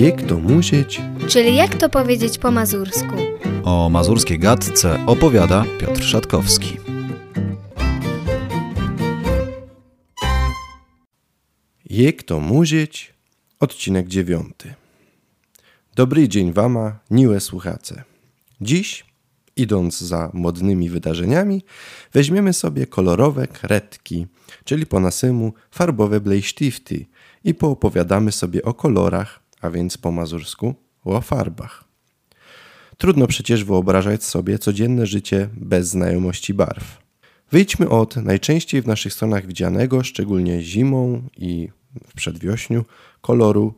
Jak to musieć? Czyli jak to powiedzieć po mazursku? O mazurskiej gadce opowiada Piotr Szatkowski. Jak to musieć? Odcinek dziewiąty. Dobry dzień Wama, miłe słuchacze. Dziś, idąc za modnymi wydarzeniami, weźmiemy sobie kolorowe kredki, czyli po nasymu farbowe blejsztifty i poopowiadamy sobie o kolorach, a więc po mazursku o farbach. Trudno przecież wyobrażać sobie codzienne życie bez znajomości barw. Wyjdźmy od najczęściej w naszych stronach widzianego, szczególnie zimą i w przedwiośniu, koloru,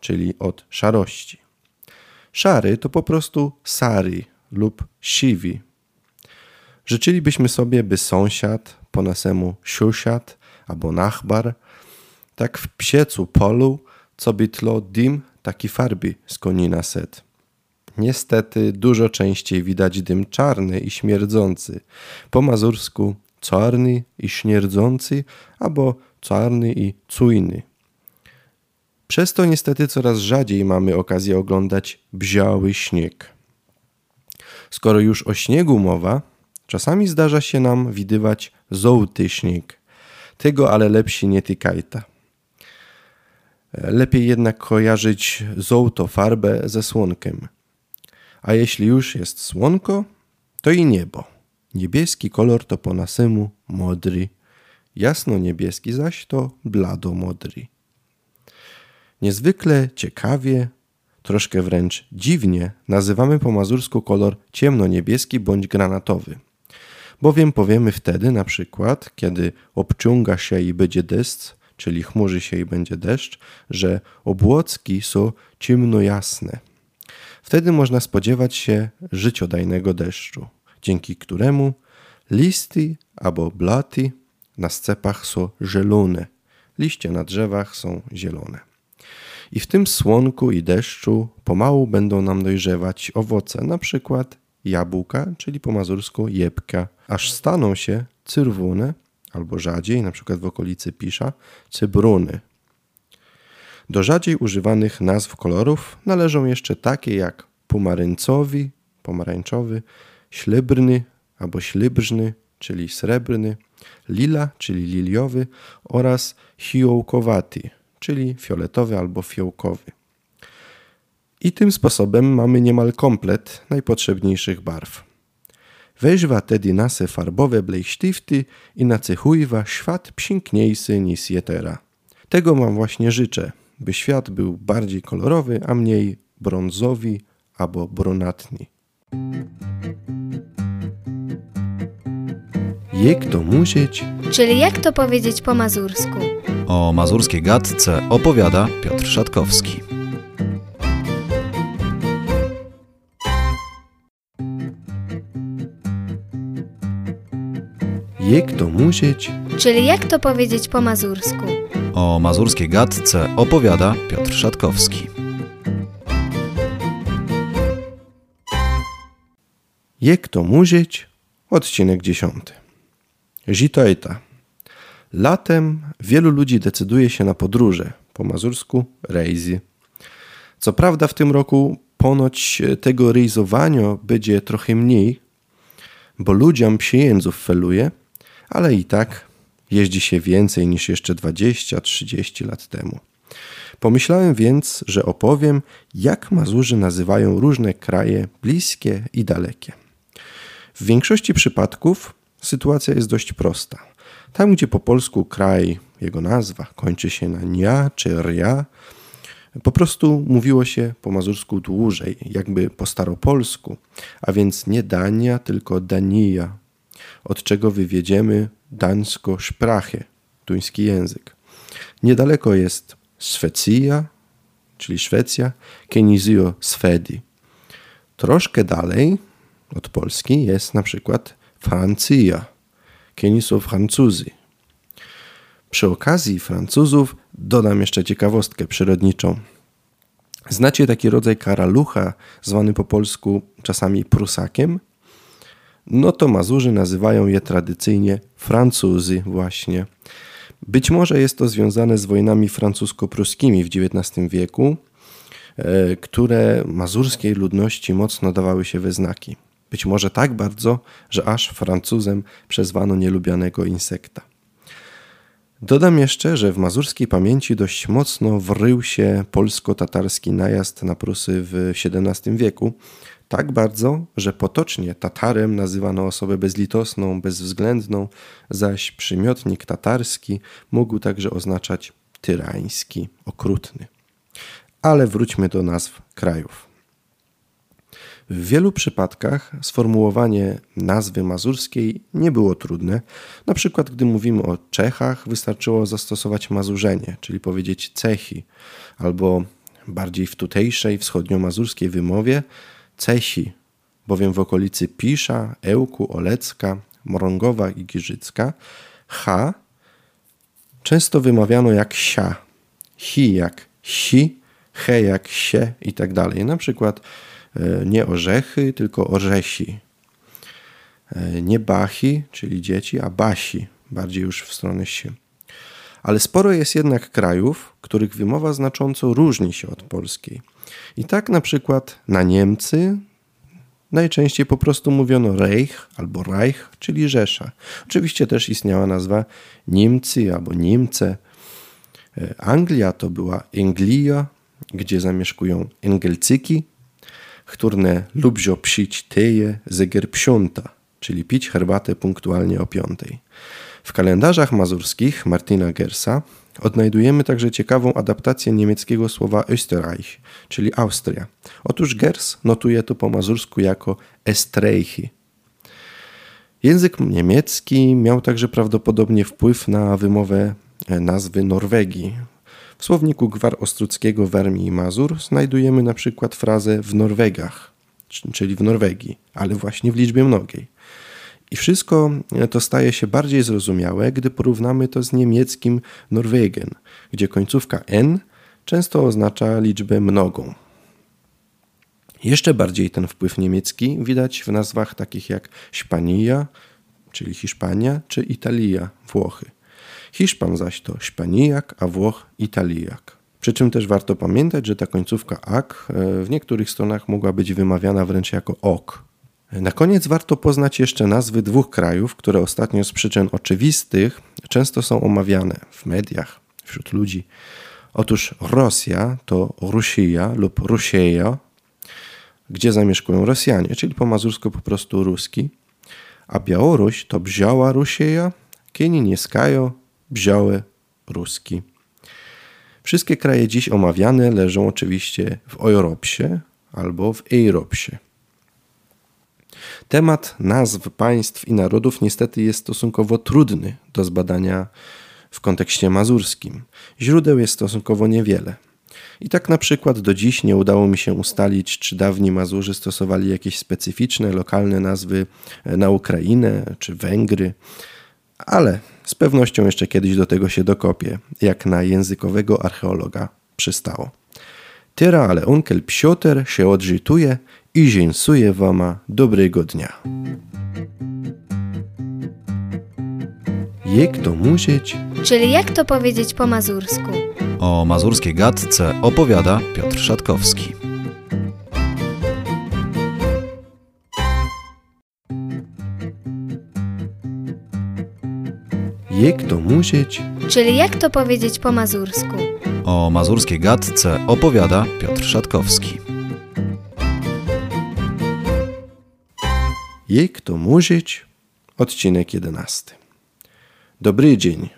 czyli od szarości. Szary to po prostu sari lub siwi. Życzylibyśmy sobie, by sąsiad, po nasemu siusiad albo nachbar, tak w psiecu polu, co by tlo dim taki farbi z konina set. Niestety dużo częściej widać dym czarny i śmierdzący. Po mazursku czarny i śmierdzący albo czarny i cujny. Przez to niestety coraz rzadziej mamy okazję oglądać bziały śnieg. Skoro już o śniegu mowa, czasami zdarza się nam widywać żółty śnieg. Tego ale lepsi nie tykajta. Lepiej jednak kojarzyć żółto farbę ze słonkiem. A jeśli już jest słonko, to i niebo. Niebieski kolor to po nasymu modry, jasno-niebieski zaś to blado-modry. Niezwykle ciekawie, troszkę wręcz dziwnie nazywamy po mazursku kolor ciemno-niebieski bądź granatowy. Bowiem powiemy wtedy na przykład, kiedy obciąga się i będzie deszcz, czyli chmurzy się i będzie deszcz, że obłocki są ciemno-jasne. Wtedy można spodziewać się życiodajnego deszczu, dzięki któremu listy albo blaty na scepach są zielone, liście na drzewach są zielone. I w tym słonku i deszczu pomału będą nam dojrzewać owoce, na przykład jabłka, czyli po mazursku jebka, aż staną się czerwone, albo rzadziej, przykład w okolicy Pisza, cybruny. Do rzadziej używanych nazw kolorów należą jeszcze takie jak pomarańcowy, pomarańczowy, ślibrny albo ślibrzny, czyli srebrny, lila, czyli liliowy oraz fiołkowaty, czyli fioletowy albo fiołkowy. I tym sposobem mamy niemal komplet najpotrzebniejszych barw. Weźwa tedy nasze farbowe blejsztifty i nacechujwa świat piękniejszy niż jetera. Tego wam właśnie życzę, by świat był bardziej kolorowy, a mniej brązowy albo brunatny. Jak to musieć? Czyli jak to powiedzieć po mazursku? O mazurskiej gadce opowiada Piotr Szatkowski. Jak to musieć? Czyli jak to powiedzieć po mazursku? O mazurskiej gadce opowiada Piotr Szatkowski. Jak to musieć? Odcinek dziesiąty. Zitoita. Latem wielu ludzi decyduje się na podróże, po mazursku rejzy. Co prawda w tym roku ponoć tego rejzowania będzie trochę mniej, bo ludziom pieniędzów feluje, ale i tak jeździ się więcej niż jeszcze 20-30 lat temu. Pomyślałem więc, że opowiem, jak Mazurzy nazywają różne kraje bliskie i dalekie. W większości przypadków sytuacja jest dość prosta. Tam, gdzie po polsku kraj, jego nazwa kończy się na nia czy ria, po prostu mówiło się po mazursku dłużej, jakby po staropolsku, a więc nie Dania, tylko Dania, od czego wywiedziemy dańsko szprachę, duński język. Niedaleko jest Szwecja, czyli Szwecja, Kenizio Swedi. Troszkę dalej od Polski jest na przykład Francja, Keniso Francuzy. Przy okazji Francuzów dodam jeszcze ciekawostkę przyrodniczą. Znacie taki rodzaj karalucha, zwany po polsku czasami prusakiem? No to Mazurzy nazywają je tradycyjnie Francuzy właśnie. Być może jest to związane z wojnami francusko-pruskimi w XIX wieku, e, które mazurskiej ludności mocno dawały się we znaki. Być może tak bardzo, że aż Francuzem przezwano nielubianego insekta. Dodam jeszcze, że w mazurskiej pamięci dość mocno wrył się polsko-tatarski najazd na Prusy w XVII wieku. Tak bardzo, że potocznie Tatarem nazywano osobę bezlitosną, bezwzględną, zaś przymiotnik tatarski mógł także oznaczać tyrański, okrutny. Ale wróćmy do nazw krajów. W wielu przypadkach sformułowanie nazwy mazurskiej nie było trudne. Na przykład, gdy mówimy o Czechach, wystarczyło zastosować mazurzenie, czyli powiedzieć cechy, albo bardziej w tutejszej wschodnio-mazurskiej wymowie cesi, bowiem w okolicy Pisza, Ełku, Olecka, Morągowa i Giżycka H często wymawiano jak sia, hi jak si, he jak sie i tak dalej. Na przykład E, nie orzechy, tylko orzesi. E, nie bachi, czyli dzieci, a basi, bardziej już w stronę się. Ale sporo jest jednak krajów, których wymowa znacząco różni się od polskiej. I tak na przykład na Niemcy najczęściej po prostu mówiono Reich albo Reich, czyli Rzesza. Oczywiście też istniała nazwa Niemcy albo Niemce. E, Anglia to była Englia, gdzie zamieszkują Engelcyki, które lubią psić teje zeger psiąta, czyli pić herbatę punktualnie o piątej. W kalendarzach mazurskich Martina Gersa odnajdujemy także ciekawą adaptację niemieckiego słowa Österreich, czyli Austria. Otóż Gers notuje to po mazursku jako Estreichi. Język niemiecki miał także prawdopodobnie wpływ na wymowę nazwy Norwegii, w słowniku Gwar Ostruckiego Wermi i Mazur znajdujemy na przykład frazę w Norwegach, czyli w Norwegii, ale właśnie w liczbie mnogiej. I wszystko to staje się bardziej zrozumiałe, gdy porównamy to z niemieckim Norwegen, gdzie końcówka n często oznacza liczbę mnogą. Jeszcze bardziej ten wpływ niemiecki widać w nazwach takich jak Hiszpania, czyli Hiszpania, czy Italia, Włochy. Hiszpan zaś to Hiszpanijak, a Włoch Italijak. Przy czym też warto pamiętać, że ta końcówka ak e, w niektórych stronach mogła być wymawiana wręcz jako ok. Na koniec warto poznać jeszcze nazwy dwóch krajów, które ostatnio z przyczyn oczywistych często są omawiane w mediach, wśród ludzi. Otóż Rosja to Rusija lub Rusieja, gdzie zamieszkują Rosjanie, czyli po mazursku po prostu ruski, a Białoruś to Bziała Rusieja, Kienienieskajo Bzioły, Ruski. Wszystkie kraje dziś omawiane leżą oczywiście w Europsie albo w Eiropsie. Temat nazw państw i narodów niestety jest stosunkowo trudny do zbadania w kontekście mazurskim. Źródeł jest stosunkowo niewiele. I tak na przykład do dziś nie udało mi się ustalić, czy dawni Mazurzy stosowali jakieś specyficzne, lokalne nazwy na Ukrainę czy Węgry, ale z pewnością jeszcze kiedyś do tego się dokopię, jak na językowego archeologa przystało. Tyra, ale onkel Psioter się odżytuje i dzięsuje wama dobrego dnia. Jak to mówić? Czyli jak to powiedzieć po mazursku? O mazurskiej gadce opowiada Piotr Szatkowski. Jak to musieć? Czyli jak to powiedzieć po mazursku? O mazurskiej gadce opowiada Piotr Szatkowski. Jak to musieć? Odcinek 11. Dobry dzień.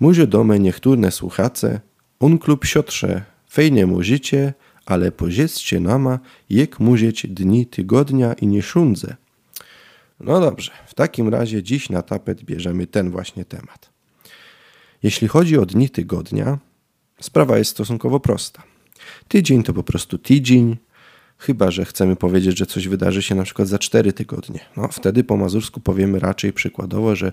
Mówię do mnie niektóre słuchacze, on klub siotrze, fejnie możecie, ale powiedzcie nama, jak musieć dni tygodnia i nie szundze. No dobrze, w takim razie dziś na tapet bierzemy ten właśnie temat. Jeśli chodzi o dni tygodnia, sprawa jest stosunkowo prosta. Tydzień to po prostu tydzień, chyba że chcemy powiedzieć, że coś wydarzy się na przykład za cztery tygodnie. No wtedy po mazursku powiemy raczej przykładowo, że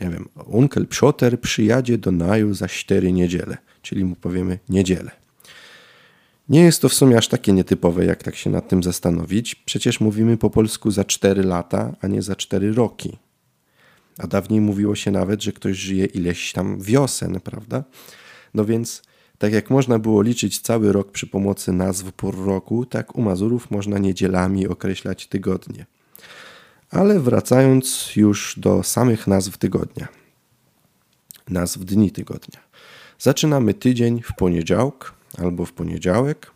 nie wiem, unkel Psioter przyjadzie do Naju za cztery niedziele, czyli mu powiemy niedzielę. Nie jest to w sumie aż takie nietypowe, jak tak się nad tym zastanowić. Przecież mówimy po polsku za 4 lata, a nie za 4 roki. A dawniej mówiło się nawet, że ktoś żyje ileś tam wiosen, prawda? No więc Tak jak można było liczyć cały rok przy pomocy nazw pór roku, tak u Mazurów można niedzielami określać tygodnie. Ale wracając już do samych nazw tygodnia. Nazw dni tygodnia. Zaczynamy tydzień w poniedziałek albo w poniedziałek.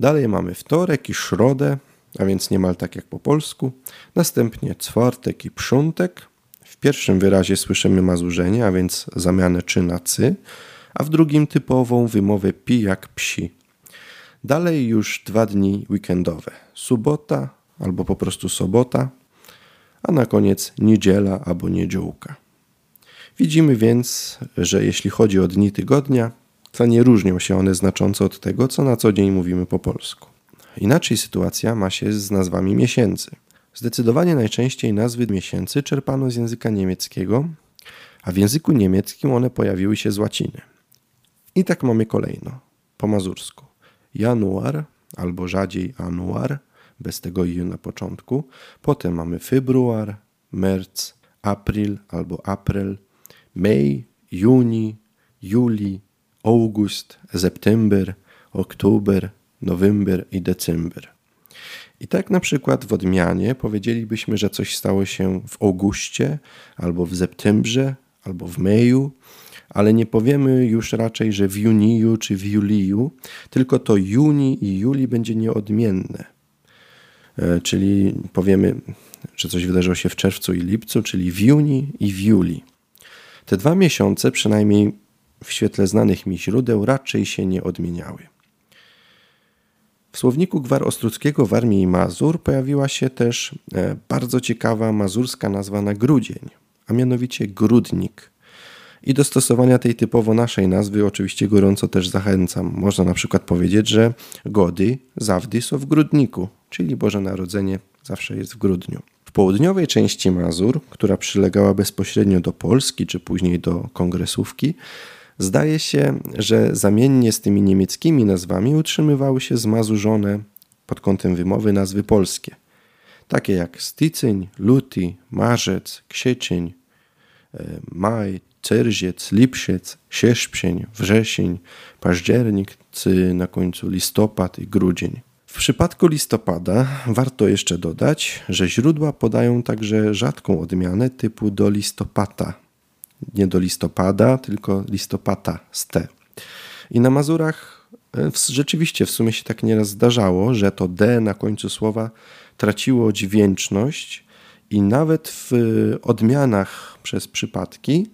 Dalej mamy wtorek i środę, a więc niemal tak jak po polsku. Następnie czwartek i przątek. W pierwszym wyrazie słyszymy mazurzenie, a więc zamianę czy na cy, a w drugim typową wymowę pi jak psi. Dalej już dwa dni weekendowe. Subota albo po prostu sobota, a na koniec niedziela albo niedziółka. Widzimy więc, że jeśli chodzi o dni tygodnia, to nie różnią się one znacząco od tego, co na co dzień mówimy po polsku. Inaczej sytuacja ma się z nazwami miesięcy. Zdecydowanie najczęściej nazwy miesięcy czerpano z języka niemieckiego, a w języku niemieckim one pojawiły się z łaciny. I tak mamy kolejno, po mazursku. Januar albo rzadziej anuar, bez tego i na początku. Potem mamy februar, merc, april albo april, maj, juni, juli, august, september, oktober, november i december. I tak na przykład w odmianie powiedzielibyśmy, że coś stało się w augustie, albo w septembrze, albo w maju, ale nie powiemy już raczej, że w juniju czy w juliju, tylko to juni i juli będzie nieodmienne. E, czyli powiemy, że coś wydarzyło się w czerwcu i lipcu, czyli w juni i w juli. Te dwa miesiące, przynajmniej w świetle znanych mi źródeł, raczej się nie odmieniały. W słowniku Gwar Ostruckiego w Armii Mazur pojawiła się też e, bardzo ciekawa mazurska nazwa na grudzień, a mianowicie grudnik. I do stosowania tej typowo naszej nazwy oczywiście gorąco też zachęcam. Można na przykład powiedzieć, że gody zawdy są w grudniku, czyli Boże Narodzenie zawsze jest w grudniu. W południowej części Mazur, która przylegała bezpośrednio do Polski czy później do kongresówki, Zdaje się, że zamiennie z tymi niemieckimi nazwami utrzymywały się zmazurzone pod kątem wymowy nazwy polskie, takie jak Stycyń, Luty, Marzec, Ksiecień, e, Maj, Czerziec, Lipsiec, Sierpzień, Wrzesień, Październik, czy na końcu listopad i grudzień. W przypadku listopada warto jeszcze dodać, że źródła podają także rzadką odmianę typu do listopata, nie do listopada, tylko listopata z T. I na Mazurach e, rzeczywiście w sumie się tak nieraz zdarzało, że to D na końcu słowa traciło dźwięczność i nawet w odmianach przez przypadki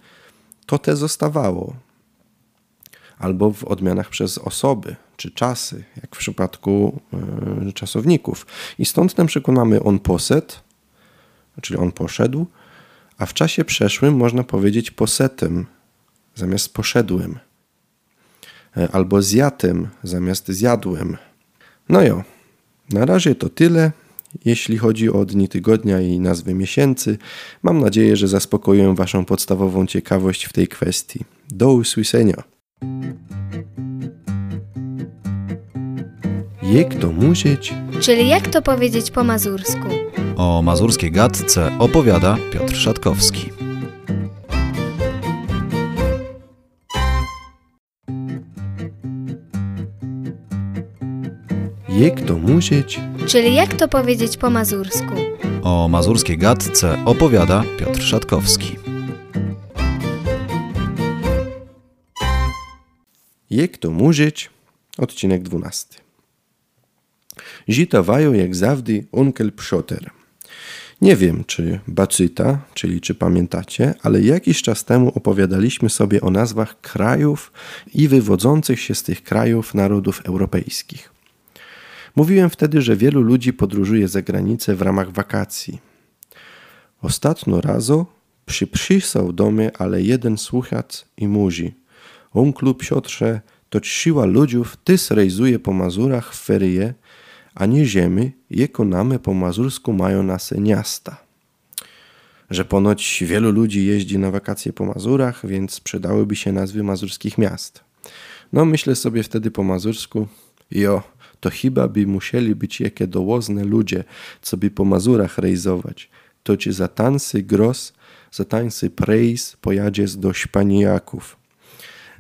to te zostawało. Albo w odmianach przez osoby czy czasy, jak w przypadku y, czasowników. I stąd na przykład mamy on poset, czyli on poszedł, a w czasie przeszłym można powiedzieć posetem zamiast poszedłem, e, albo zjatem zamiast zjadłem. No jo, na razie to tyle. Jeśli chodzi o dni tygodnia i nazwy miesięcy, mam nadzieję, że zaspokoję Waszą podstawową ciekawość w tej kwestii. Do usłyszenia. Jak to mówić? Czyli jak to powiedzieć po mazursku? O mazurskiej gadce opowiada Piotr Szatkowski. Jak to mówić? Czyli jak to powiedzieć po mazursku? O mazurskiej gadce opowiada Piotr Szatkowski. Jak to mówić? Odcinek 12. Zitawają jak zawdy onkel Pszoter. Nie wiem, czy bacyta, czyli czy pamiętacie, ale jakiś czas temu opowiadaliśmy sobie o nazwach krajów i wywodzących się z tych krajów narodów europejskich. Mówiłem wtedy, że wielu ludzi podróżuje za granicę w ramach wakacji. Ostatnio razo przyprzysał do mnie ale jeden słuchacz i mówi Onklu Piotrze, to siła ludziów tys rejzuje po Mazurach w ferie, a nie ziemi, jako namy po mazursku mają nasze miasta. Że ponoć wielu ludzi jeździ na wakacje po Mazurach, więc przydałyby się nazwy mazurskich miast. No myślę sobie wtedy po mazursku, jo, to chyba by musieli być jakie dołozne ludzie, co by po Mazurach rejzować. To ci za tansy gros, za tańcy prejs pojadzie do Szpaniaków.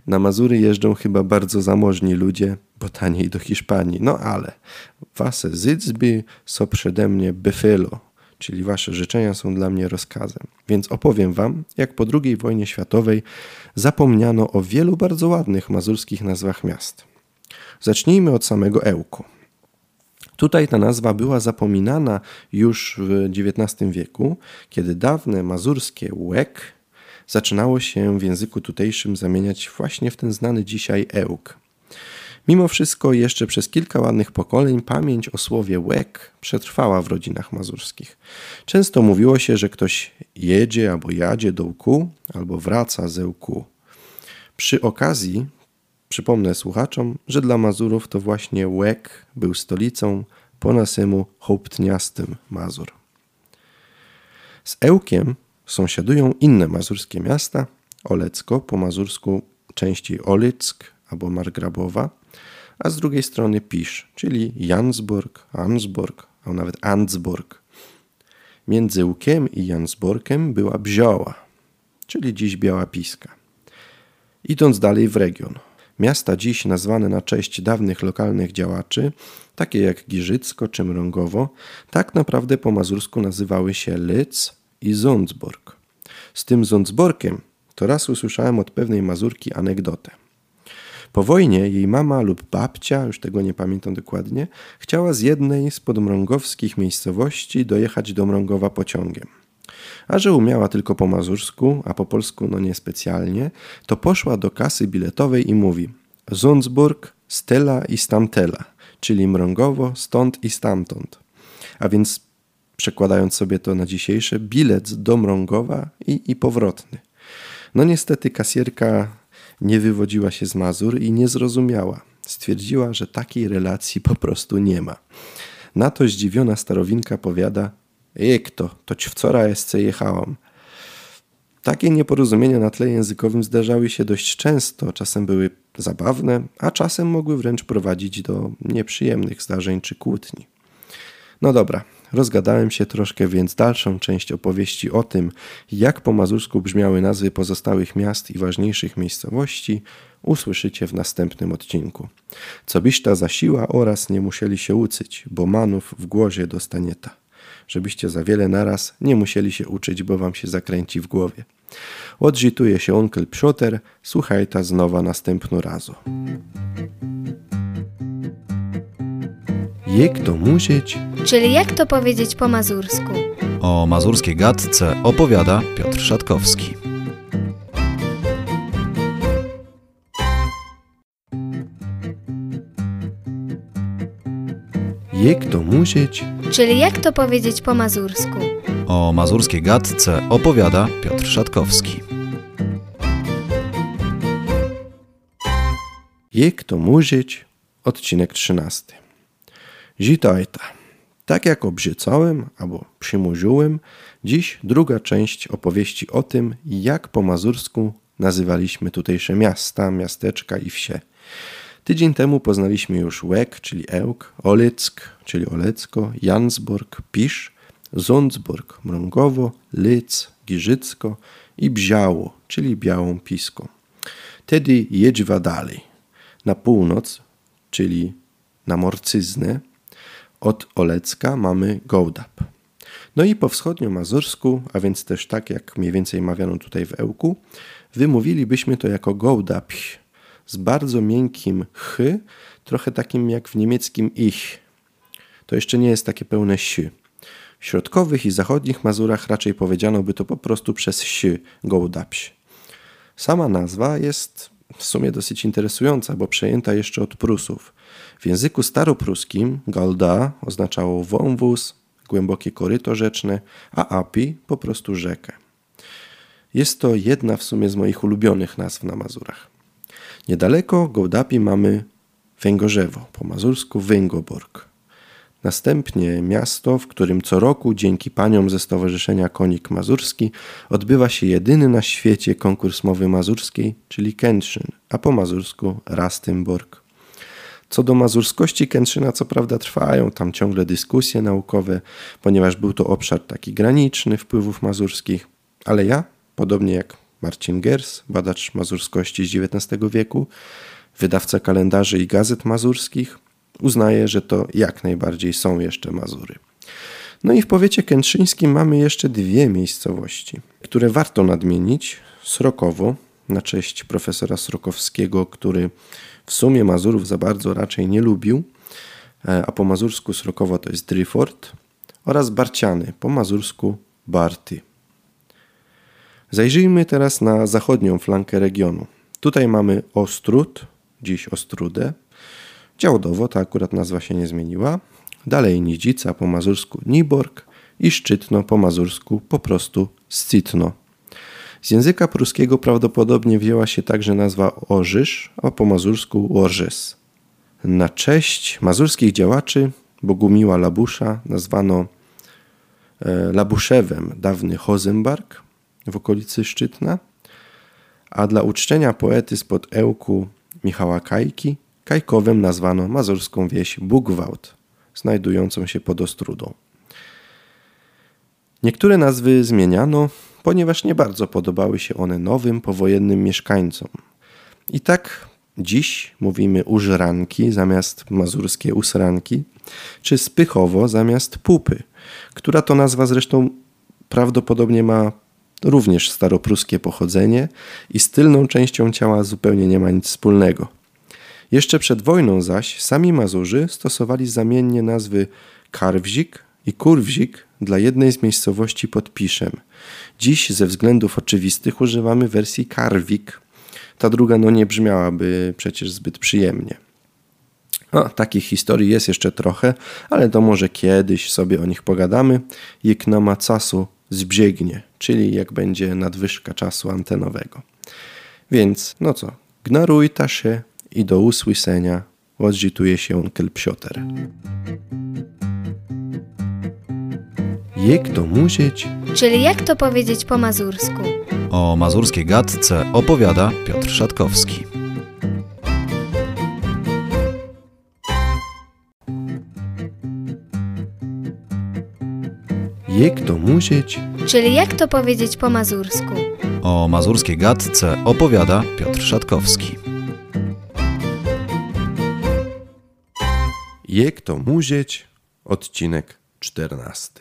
Na Mazury jeżdżą chyba bardzo zamożni ludzie, bo taniej do Hiszpanii. No ale wasze zydzby są przede mnie befelo, czyli wasze życzenia są dla mnie rozkazem. Więc opowiem wam, jak po II wojnie światowej zapomniano o wielu bardzo ładnych mazurskich nazwach miast. Zacznijmy od samego Ełku. Tutaj ta nazwa była zapominana już w XIX wieku, kiedy dawne mazurskie łek zaczynało się w języku tutejszym zamieniać właśnie w ten znany dzisiaj ełk. Mimo wszystko jeszcze przez kilka ładnych pokoleń pamięć o słowie łek przetrwała w rodzinach mazurskich. Często mówiło się, że ktoś jedzie albo jadzie do łku, albo wraca ze łku. Przy okazji przypomnę słuchaczom, że dla Mazurów to właśnie łek był stolicą po nasemu hołptniastym Mazur. Z Ełkiem sąsiadują inne mazurskie miasta, Olecko, po mazursku częściej Olyck albo Margrabowa, a z drugiej strony Pisz, czyli Jansburg, Ansburg, a nawet Ansburg. Między Łukiem i Jansborkiem była Bzioła, czyli dziś Biała Piska. Idąc dalej w region, miasta dziś nazwane na cześć dawnych lokalnych działaczy, takie jak Giżycko czy Mrągowo, tak naprawdę po mazursku nazywały się Lyc i Zundsborg. Z tym Zundsborkiem to raz usłyszałem od pewnej mazurki anegdotę. Po wojnie jej mama lub babcia, już tego nie pamiętam dokładnie, chciała z jednej z podmrągowskich miejscowości dojechać do Mrągowa pociągiem. A że umiała tylko po mazursku, a po polsku no niespecjalnie, to poszła do kasy biletowej i mówi Zundsburg, Stella i Stamtela, czyli Mrągowo, stąd i stamtąd. A więc przekładając sobie to na dzisiejsze, bilet do Mrągowa i, i powrotny. No niestety kasierka nie wywodziła się z Mazur i nie zrozumiała. Stwierdziła, że takiej relacji po prostu nie ma. Na to zdziwiona starowinka powiada, jak to, to ci wczoraj jeszcze jechałam. Takie nieporozumienia na tle językowym zdarzały się dość często, czasem były zabawne, a czasem mogły wręcz prowadzić do nieprzyjemnych zdarzeń czy kłótni. No dobra, rozgadałem się troszkę, więc dalszą część opowieści o tym, jak po mazursku brzmiały nazwy pozostałych miast i ważniejszych miejscowości, usłyszycie w następnym odcinku. Co byś ta zasiła oraz nie musieli się ucyć, bo manów w głozie dostanie ta. Żebyście za wiele naraz nie musieli się uczyć, bo wam się zakręci w głowie. Odżytuje się onkel Psioter, słuchaj ta znowa następno razu. Jak to musieć? Czyli jak to powiedzieć po mazursku? O mazurskiej gadce opowiada Piotr Szatkowski. Jak to musieć? Czyli jak to powiedzieć po mazursku? O mazurskiej gadce opowiada Piotr Szatkowski. Jak to musieć? Odcinek 13. Zitajta. Tak jak obiecałem albo przymurzyłem, dziś druga część opowieści o tym, jak po mazursku nazywaliśmy tutejsze miasta, miasteczka i wsie. Tydzień temu poznaliśmy już Łek, czyli Ełk, Olyck, czyli Olecko, Jansborg, Pisz, Zundsburg, Mrągowo, Lyc, Giżycko i Bziało, czyli Białą Piską. Tedy jedźwa dalej. Na północ, czyli na Morcyznę, od Olecka mamy Gołdap. No i po wschodnio-mazursku, a więc też tak jak mniej więcej mawiano tutaj w Ełku, wymówilibyśmy to jako Gołdapś z bardzo miękkim ch, trochę takim jak w niemieckim ich. To jeszcze nie jest takie pełne si. W środkowych i zachodnich Mazurach raczej powiedziano by to po prostu przez si, Gołdapś. Sama nazwa jest w sumie dosyć interesująca, bo przejęta jeszcze od Prusów. W języku staropruskim Galda oznaczało wąwóz, głębokie koryto rzeczne, a Api po prostu rzekę. Jest to jedna w sumie z moich ulubionych nazw na Mazurach. Niedaleko Gołdapi mamy Węgorzewo, po mazursku Węgoborg. Następnie miasto, w którym co roku dzięki paniom ze Stowarzyszenia Konik Mazurski odbywa się jedyny na świecie konkurs mowy mazurskiej, czyli Kętrzyn, a po mazursku Rastymborg. Co do mazurskości Kętrzyna, co prawda trwają tam ciągle dyskusje naukowe, ponieważ był to obszar taki graniczny wpływów mazurskich, ale ja, podobnie jak Marcin Gers, badacz mazurskości z XIX wieku, wydawca kalendarzy i gazet mazurskich, uznaje, że to jak najbardziej są jeszcze Mazury. No i w powiecie kętrzyńskim mamy jeszcze dwie miejscowości, które warto nadmienić. Srokowo, na cześć profesora Srokowskiego, który w sumie Mazurów za bardzo raczej nie lubił, e, a po mazursku Srokowo to jest Dryford, oraz Barciany, po mazursku Barty. Zajrzyjmy teraz na zachodnią flankę regionu. Tutaj mamy Ostrud, dziś Ostrudę. Działdowo, ta akurat nazwa się nie zmieniła. Dalej Nidzica po mazursku Niborg i Szczytno po mazursku po prostu Scitno. Z języka pruskiego prawdopodobnie wzięła się także nazwa Orzysz, a po mazursku Orżes. Na cześć mazurskich działaczy Bogumiła Labusza nazwano e, Labuszewem dawny Hozenbark w okolicy Szczytna, a dla uczczenia poety spod Ełku Michała Kajki Kajkowem nazwano mazurską wieś Bugwałt, znajdującą się pod Ostrudą. Niektóre nazwy zmieniano, ponieważ nie bardzo podobały się one nowym, powojennym mieszkańcom. I tak dziś mówimy użranki zamiast mazurskie usranki, czy spychowo zamiast pupy, która to nazwa zresztą prawdopodobnie ma również staropruskie pochodzenie i z tylną częścią ciała zupełnie nie ma nic wspólnego. Jeszcze przed wojną zaś sami Mazurzy stosowali zamiennie nazwy Karwzik i Kurwzik dla jednej z miejscowości pod Piszem. Dziś ze względów oczywistych używamy wersji Karwik. Ta druga no nie brzmiałaby przecież zbyt przyjemnie. No, takich historii jest jeszcze trochę, ale to może kiedyś sobie o nich pogadamy. Jak nama czasu zbiegnie, czyli jak będzie nadwyżka czasu antenowego. Więc, no co, gnarujta się i do usłyszenia. Odżytuje się onkel Psioter. Jak to musieć? Czyli jak to powiedzieć po mazursku? O mazurskiej gadce opowiada Piotr Szatkowski. Jak to musieć? Czyli jak to powiedzieć po mazursku? O mazurskiej gadce opowiada Piotr Szatkowski. Jak to musieć? Odcinek 14.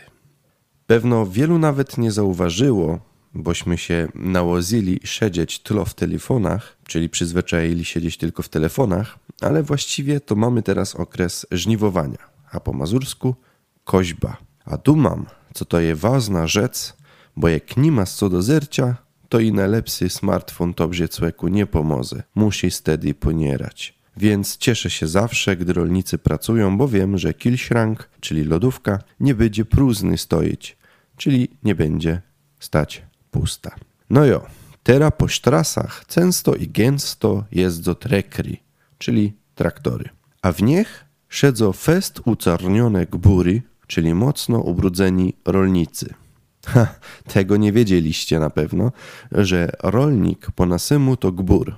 Pewno wielu nawet nie zauważyło, bośmy się nałozili siedzieć tlo w telefonach, czyli przyzwyczaili siedzieć tylko w telefonach, ale właściwie to mamy teraz okres żniwowania, a po mazursku koźba. A dumam, co to je ważna rzecz, bo jak nie ma co do zercia, to i najlepszy smartfon tobie człowieku nie pomoże. Musi wtedy ponierać. Więc cieszę się zawsze, gdy rolnicy pracują, bo wiem, że kilśrank, czyli lodówka, nie będzie próżny stoić, czyli nie będzie stać pusta. No jo, teraz po sztrasach często i gęsto jeżdżą trekry, czyli traktory. A w nich siedzą fest ucarnione gbury, czyli mocno ubrudzeni rolnicy. Ha, tego nie wiedzieliście na pewno, że rolnik po nasymu to gbur.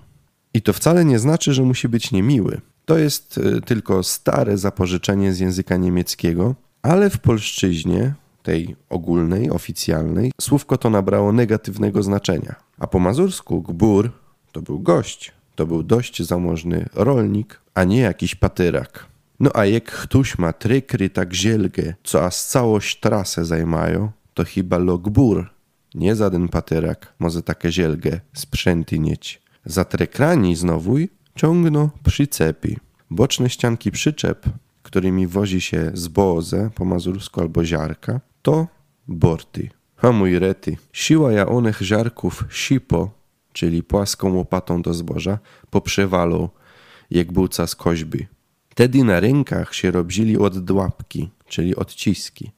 I to wcale nie znaczy, że musi być niemiły. To jest y, tylko stare zapożyczenie z języka niemieckiego, ale w polszczyźnie, tej ogólnej, oficjalnej, słówko to nabrało negatywnego znaczenia. A po mazursku gbur to był gość, to był dość zamożny rolnik, a nie jakiś patyrak. No a jak ktoś ma trykry tak zielgę, co aż całość trasę zajmają, to chyba logbur, nie żaden patyrak, może takie zielgę sprzęty mieć. Za trekrani znowu ciągno przycepi. Boczne ścianki przyczep, którymi wozi się zboże po mazursku albo ziarka, to borty. A mój rety, siła ja onych ziarków sipo, czyli płaską łopatą do zboża, poprzewalą, jak bułca z koźby. Tedy na rękach się robzili od dłapki, czyli odciski,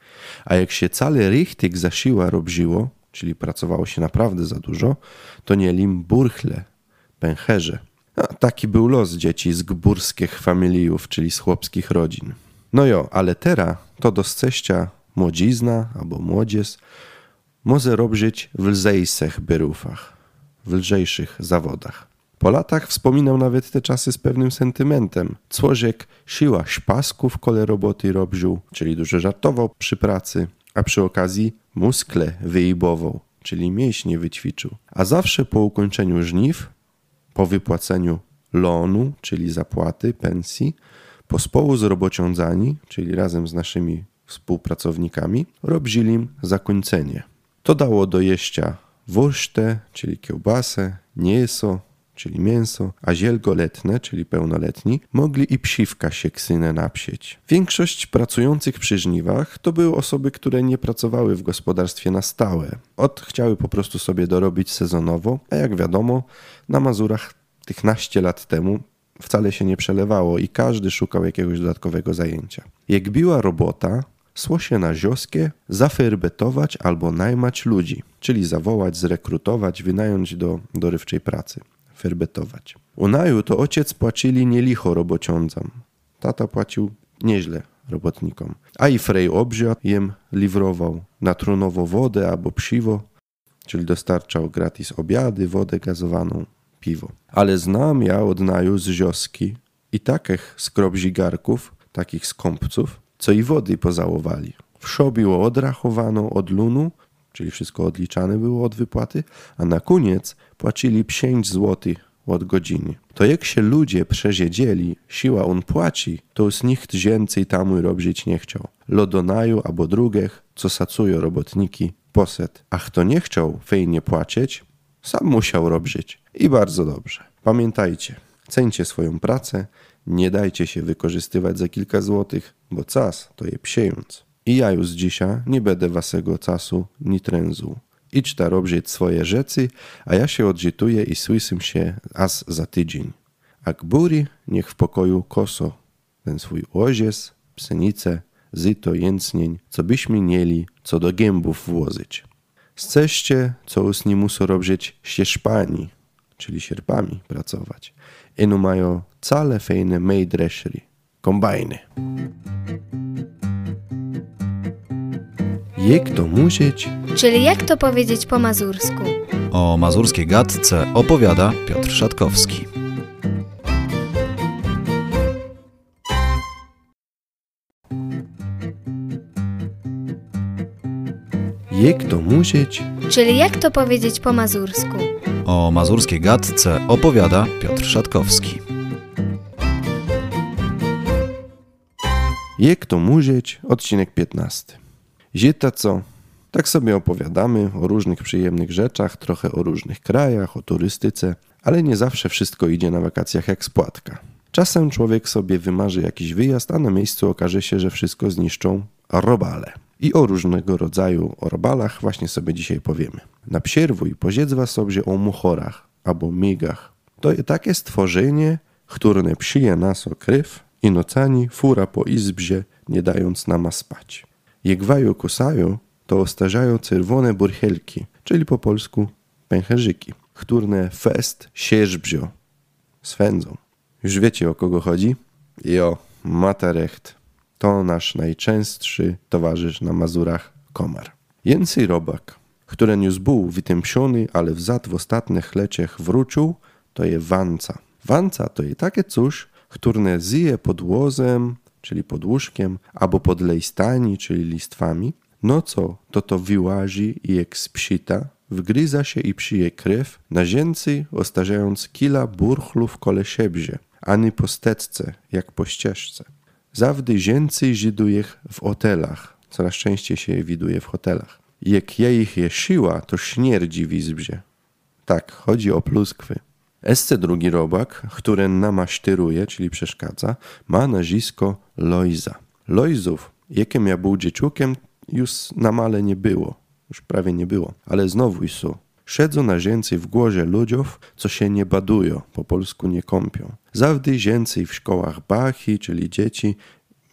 a jak się cały rychtyk za siła robziło, czyli pracowało się naprawdę za dużo, to nie lim burchle, pęcherze. A taki był los dzieci z gburskich familiów, czyli z chłopskich rodzin. No jo, ale teraz to do sceścia młodzizna albo młodzież może robić w lżejszych byrufach, w lżejszych zawodach. Po latach wspominał nawet te czasy z pewnym sentymentem. Cłożek siła szpasków kole roboty robił, czyli dużo żartował przy pracy, a przy okazji muskle wyjbował, czyli mięśnie wyćwiczył. A zawsze po ukończeniu żniw, po wypłaceniu loanu, czyli zapłaty, pensji, pospołu z robociądzani, czyli razem z naszymi współpracownikami, robili im zakończenie. To dało do jeścia wursztę, czyli kiełbasę, mięso, czyli mięso, a zielgoletne, czyli pełnoletni, mogli i psiwka się ksynę napsieć. Większość pracujących przy żniwach to były osoby, które nie pracowały w gospodarstwie na stałe. Od chciały po prostu sobie dorobić sezonowo, a jak wiadomo, na Mazurach tych naście lat temu wcale się nie przelewało i każdy szukał jakiegoś dodatkowego zajęcia. Jak biła robota, szło się na zioskie zaferbetować albo najmać ludzi, czyli zawołać, zrekrutować, wynająć do dorywczej pracy, ferbetować. U naju to ojciec płacili nielicho robociądzom. Tata płacił nieźle robotnikom. A i frej obrzia jem liwrował na trunowo wodę albo psiwo, czyli dostarczał gratis obiady, wodę gazowaną, piwo. Ale znam ja od naju z zioski i takich skrobzigarków, takich skąpców, co i wody pozałowali. Wszo było odrachowaną od lunu, czyli wszystko odliczane było od wypłaty, a na koniec płacili 5 złotych od godziny. To jak się ludzie przeziedzieli, siła on płaci, to już nikt więcej tamu robić nie chciał. Lodonaju albo drugich, co sacują robotniki, poset. A kto nie chciał fejnie płacić, sam musiał robić. I bardzo dobrze. Pamiętajcie, cencie swoją pracę, nie dajcie się wykorzystywać za kilka złotych, bo czas to je psiejąc. I ja już dzisiaj nie będę wasego czasu ni tręzuł. Idź ta robić swoje rzeczy, a ja się odżytuję i słysym się as za tydzień. A buri niech w pokoju koso, ten swój łozies, pszenicę, zyto, jęcnień, co byśmy mieli, co do gębów włożyć. Sceście, co już nie muszą robić sierzpani, czyli sierpami pracować. Eno mają cale fejne mejdreszry, kombajny. Jak to musieć? Czyli jak to powiedzieć po mazursku? O mazurskiej gadce opowiada Piotr Szatkowski. Jak to musieć? Czyli jak to powiedzieć po mazursku? O mazurskiej gadce opowiada Piotr Szatkowski. Jak to musieć? Odcinek 15. Zita co? Tak sobie opowiadamy o różnych przyjemnych rzeczach, trochę o różnych krajach, o turystyce, ale nie zawsze wszystko idzie na wakacjach jak spłatka. Czasem człowiek sobie wymarzy jakiś wyjazd, a na miejscu okaże się, że wszystko zniszczą robale. I o różnego rodzaju robalach właśnie sobie dzisiaj powiemy. Na psierwój poziedzwa sobie o muchorach albo migach. To takie stworzenie, które psije nas o kryw i nocami fura po izbzie, nie dając nama spać. Jak waju kusają, to ostarzają czerwone burchelki, czyli po polsku pęcherzyki, które fest sierzbzio swędzą. Już wiecie o kogo chodzi? Jo, Matarecht. To nasz najczęstszy towarzysz na Mazurach komar. Jęcy robak, który już był wytępiony, ale wzad w ostatnich leciach wrócił, to je wanca. Wanca to je takie coś, które zje pod łozem, czyli pod łóżkiem, albo pod lejstami, czyli listwami. No co, to to wyłazi i jak spsita, wgryza się i psije krew, na zięcy ostarzając kila burchlów kole siebzie, ani po stecce, jak po ścieżce. Zawdy zięcy żiduje w hotelach, coraz częściej się je widuje w hotelach. Jak ja ich je siła, to śmierdzi w izbie. Tak, chodzi o pluskwy. Esce drugi robak, który namasztyruje, czyli przeszkadza, ma nazwisko Lojza. Lojzów, jakim ja był dzieciukiem, już na male nie było. Już prawie nie było, ale znowu są. Siedzą na zięcej w głozie ludziów, co się nie badują, po polsku nie kąpią. Zawdy zięcej w szkołach bachy, czyli dzieci,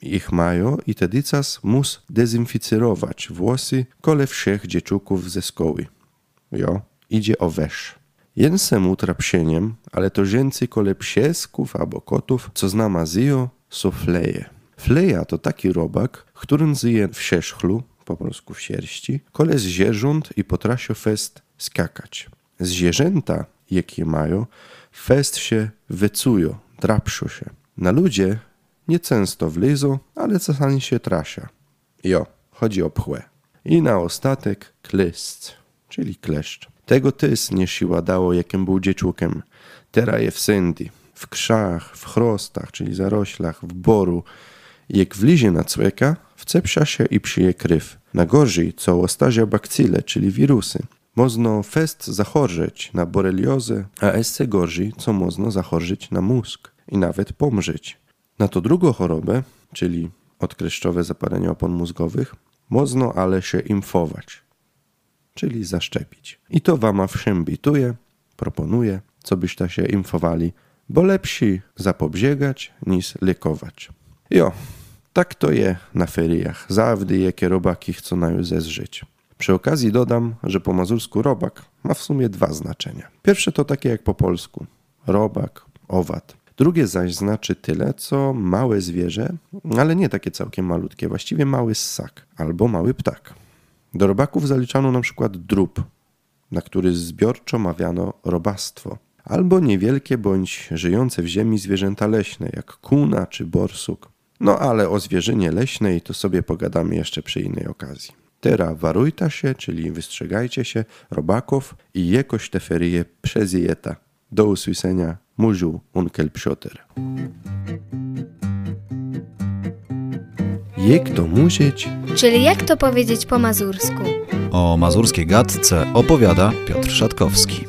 ich mają i tedycas mus dezynficerować włosy kole wszech dzieczuków ze szkoły. Jo, idzie o wesz. Jęsem utrapsieniem, ale to zięcej kole psiesków albo kotów, co zna mazyjo, są fleje. Fleja to taki robak, którym zyje w sierzchlu, po polsku w sierści, kole zwierząt i potrafio fest skakać. Zwierzęta, jakie mają, fest się wycują, drapszą się. Na ludzie nie często wlizą, ale czasami się trasia. Jo, chodzi o pchłę. I na ostatek klysc, czyli kleszcz. Tego tys nie siła dało, jakim był dzieczukiem. Teraz je w syndy, w krzach, w chrostach, czyli zaroślach, w boru. Jak wlizie na cłeka, wcepsza się i przyje kryw. Na gorzej, co ostazia bakcyle, czyli wirusy. Można fest zachorzyć na boreliozę, a esce gorzej, co można zachorzyć na mózg i nawet pomrzeć. Na to drugą chorobę, czyli odkreszczowe zapalenie opon mózgowych, można ale się imfować, czyli zaszczepić. I to wam wszem bituje, proponuje, co byście się imfowali, bo lepsi zapobiegać niż lekować. Jo, tak to je na feriach, zawdy jakie robaki chcą na zezżyć. Przy okazji dodam, że po mazursku robak ma w sumie dwa znaczenia. Pierwsze to takie jak po polsku robak, owad. Drugie zaś znaczy tyle, co małe zwierzę, ale nie takie całkiem malutkie, właściwie mały ssak albo mały ptak. Do robaków zaliczano na przykład drób, na który zbiorczo mawiano robactwo, albo niewielkie bądź żyjące w ziemi zwierzęta leśne, jak kuna czy borsuk. No ale o zwierzynie leśnej to sobie pogadamy jeszcze przy innej okazji. Teraz warujta się, czyli wystrzegajcie się robaków i jekoś te ferie przezjeta. Do usłyszenia, muziu unkel psioter. Jak to musieć? Czyli jak to powiedzieć po mazursku? O mazurskiej gadce opowiada Piotr Szatkowski.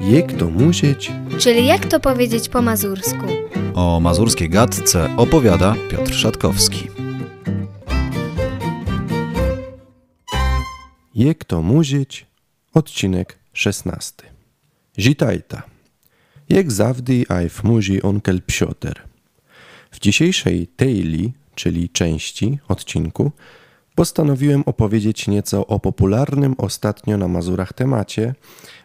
Jak to musieć? Czyli jak to powiedzieć po mazursku? O mazurskiej gadce opowiada Piotr Szatkowski. Jak to musieć? Odcinek 16. Zitajta. Jak zawdy ajf muzi onkel psioter. W dzisiejszej tejli, czyli części odcinku, postanowiłem opowiedzieć nieco o popularnym ostatnio na Mazurach temacie,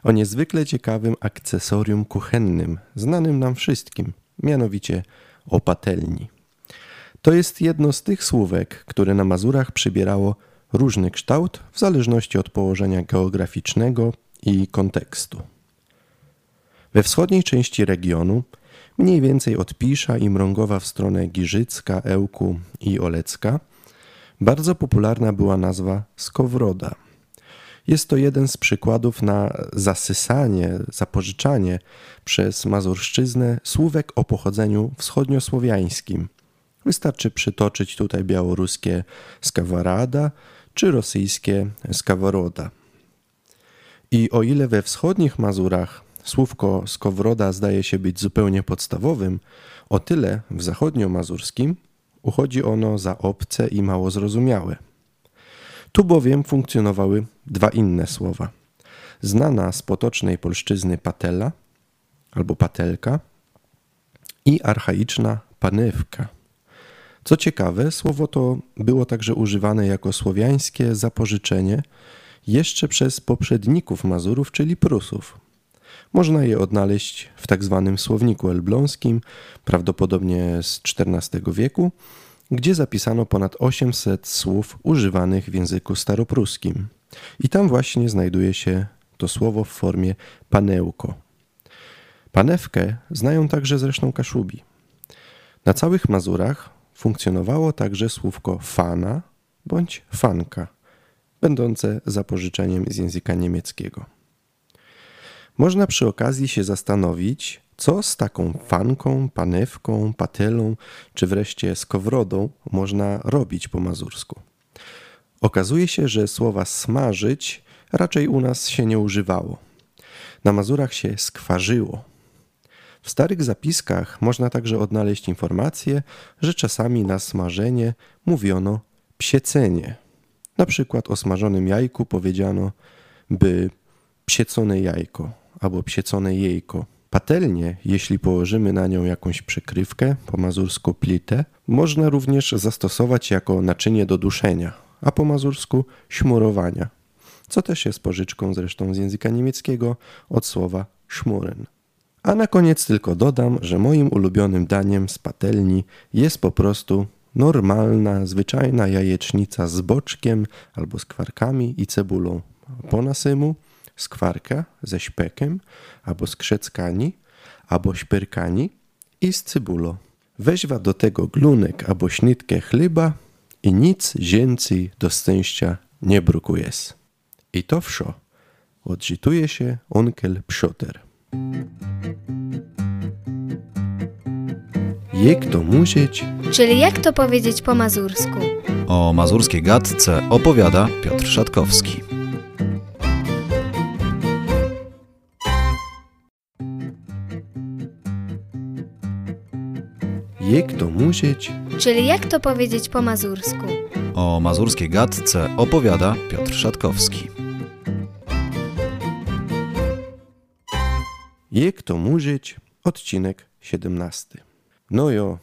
o niezwykle ciekawym akcesorium kuchennym, znanym nam wszystkim, mianowicie o patelni. To jest jedno z tych słówek, które na Mazurach przybierało różny kształt w zależności od położenia geograficznego i kontekstu. We wschodniej części regionu, mniej więcej od Pisza i Mrągowa w stronę Giżycka, Ełku i Olecka, bardzo popularna była nazwa skowroda. Jest to jeden z przykładów na zasysanie, zapożyczanie przez Mazurszczyznę słówek o pochodzeniu wschodniosłowiańskim. Wystarczy przytoczyć tutaj białoruskie skawarada czy rosyjskie skaworoda. I o ile we wschodnich Mazurach słówko skowroda zdaje się być zupełnie podstawowym, o tyle w zachodniomazurskim uchodzi ono za obce i mało zrozumiałe. Tu bowiem funkcjonowały dwa inne słowa. Znana z potocznej polszczyzny patela albo patelka i archaiczna panewka. Co ciekawe, słowo to było także używane jako słowiańskie zapożyczenie jeszcze przez poprzedników Mazurów, czyli Prusów. Można je odnaleźć w tak zwanym słowniku elbląskim, prawdopodobnie z XIV wieku, gdzie zapisano ponad 800 słów używanych w języku staropruskim. I tam właśnie znajduje się to słowo w formie panełko. Panewkę znają także zresztą Kaszubi. Na całych Mazurach funkcjonowało także słówko fana bądź fanka, będące zapożyczeniem z języka niemieckiego. Można przy okazji się zastanowić, co z taką fanką, panewką, patelą czy wreszcie skowrodą można robić po mazursku. Okazuje się, że słowa smażyć raczej u nas się nie używało. Na Mazurach się skwarzyło. W starych zapiskach można także odnaleźć informację, że czasami na smażenie mówiono psiecenie. Na przykład o smażonym jajku powiedziano by psiecone jajko albo psiecone jejko. Patelnię, jeśli położymy na nią jakąś przykrywkę, po mazursku plitę, można również zastosować jako naczynie do duszenia, a po mazursku śmurowania, co też jest pożyczką zresztą z języka niemieckiego od słowa szmuren. A na koniec tylko dodam, że moim ulubionym daniem z patelni jest po prostu normalna, zwyczajna jajecznica z boczkiem albo z kwarkami i cebulą. Po nasymu skwarka ze śpekiem, albo z krzeckani, albo śpyrkani i z cybulo. Weźwa do tego glunek albo śnitkę chleba i nic więcej do szczęścia nie brukuje. I to wszo. Odczytuje się onkel Psioter. Jak to musieć? Czyli jak to powiedzieć po mazursku? O mazurskiej gadce opowiada Piotr Szatkowski. Jak to musieć? Czyli jak to powiedzieć po mazursku? O mazurskiej gadce opowiada Piotr Szatkowski. Jak to musieć? Odcinek 17. No jo,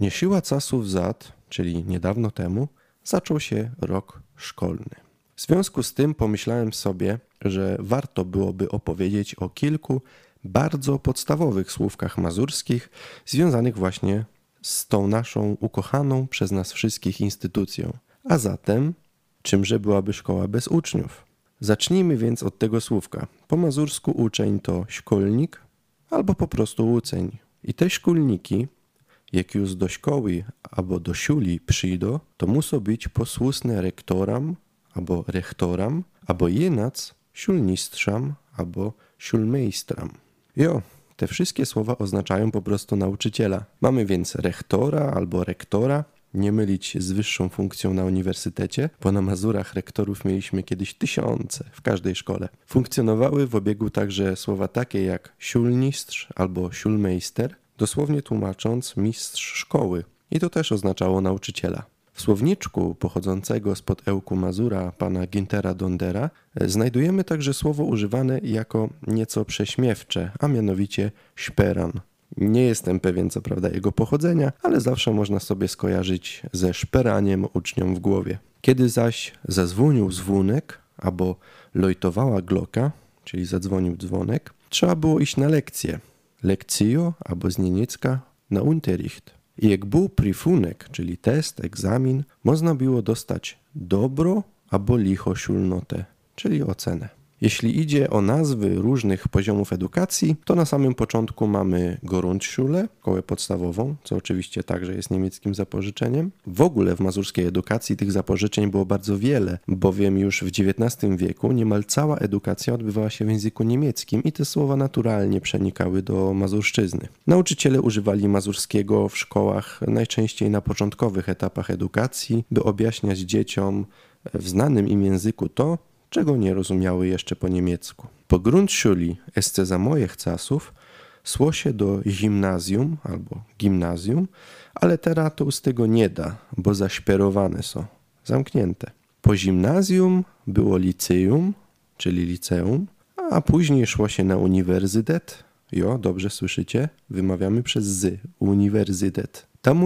nie siła czasów zad, czyli niedawno temu, zaczął się rok szkolny. W związku z tym pomyślałem sobie, że warto byłoby opowiedzieć o kilku bardzo podstawowych słówkach mazurskich związanych właśnie z tą naszą ukochaną przez nas wszystkich instytucją. A zatem, czymże byłaby szkoła bez uczniów? Zacznijmy więc od tego słówka. Po mazursku uczeń to szkolnik albo po prostu uceń. I te szkolniki, jak już do szkoły albo do siuli przyjdą, to muszą być posłusne rektoram albo rektoram, albo jenac siulmistrzam albo siulmeistram. Jo, te wszystkie słowa oznaczają po prostu nauczyciela. Mamy więc rektora albo rektora, nie mylić z wyższą funkcją na uniwersytecie, bo na Mazurach rektorów mieliśmy kiedyś tysiące w każdej szkole. Funkcjonowały w obiegu także słowa takie jak siulmistrz albo siulmeister, dosłownie tłumacząc mistrz szkoły. I to też oznaczało nauczyciela. W słowniczku pochodzącego spod Ełku Mazura pana Gintera Dondera znajdujemy także słowo używane jako nieco prześmiewcze, a mianowicie szperan. Nie jestem pewien co prawda jego pochodzenia, ale zawsze można sobie skojarzyć ze szperaniem uczniom w głowie. Kiedy zaś zadzwonił dzwonek albo lojtowała gloka, czyli zadzwonił dzwonek, trzeba było iść na lekcję. Lekcjo albo z niemiecka na Unterricht. Jak był prifunek, czyli test, egzamin, można było dostać dobro albo licho siulnotę, czyli ocenę. Jeśli idzie o nazwy różnych poziomów edukacji, to na samym początku mamy Grundschule, szkołę podstawową, co oczywiście także jest niemieckim zapożyczeniem. W ogóle w mazurskiej edukacji tych zapożyczeń było bardzo wiele, bowiem już w XIX wieku niemal cała edukacja odbywała się w języku niemieckim i te słowa naturalnie przenikały do mazurszczyzny. Nauczyciele używali mazurskiego w szkołach najczęściej na początkowych etapach edukacji, by objaśniać dzieciom w znanym im języku to, czego nie rozumiały jeszcze po niemiecku. Po Grundschuli esce za moich czasów szło się do gimnazjum albo gimnazjum, ale teraz to z tego nie da, bo zaśpierowane są, zamknięte. Po gimnazjum było liceum, czyli liceum, a później szło się na uniwersytet. Jo, dobrze słyszycie? Wymawiamy przez z, uniwersytet. Tam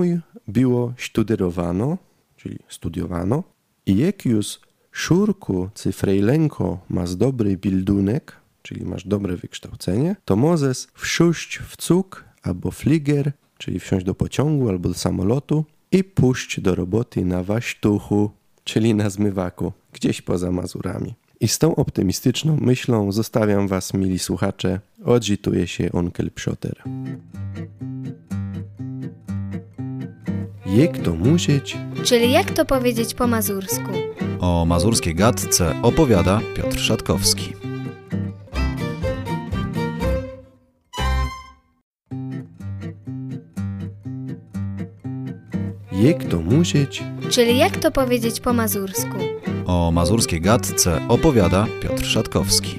było studierowano, czyli studiowano i jak już szurku cyfrejlenko masz dobry bildunek, czyli masz dobre wykształcenie, to możesz wsiąść w cuk albo fliger, czyli wsiąść do pociągu albo do samolotu i pójść do roboty na waśtuchu, czyli na zmywaku, gdzieś poza Mazurami. I z tą optymistyczną myślą zostawiam Was, mili słuchacze. Odżytuje się onkel Psioter. Jak to musieć? Czyli jak to powiedzieć po mazursku? O mazurskiej gadce opowiada Piotr Szatkowski. Jak to musieć? Czyli jak to powiedzieć po mazursku? O mazurskiej gadce opowiada Piotr Szatkowski.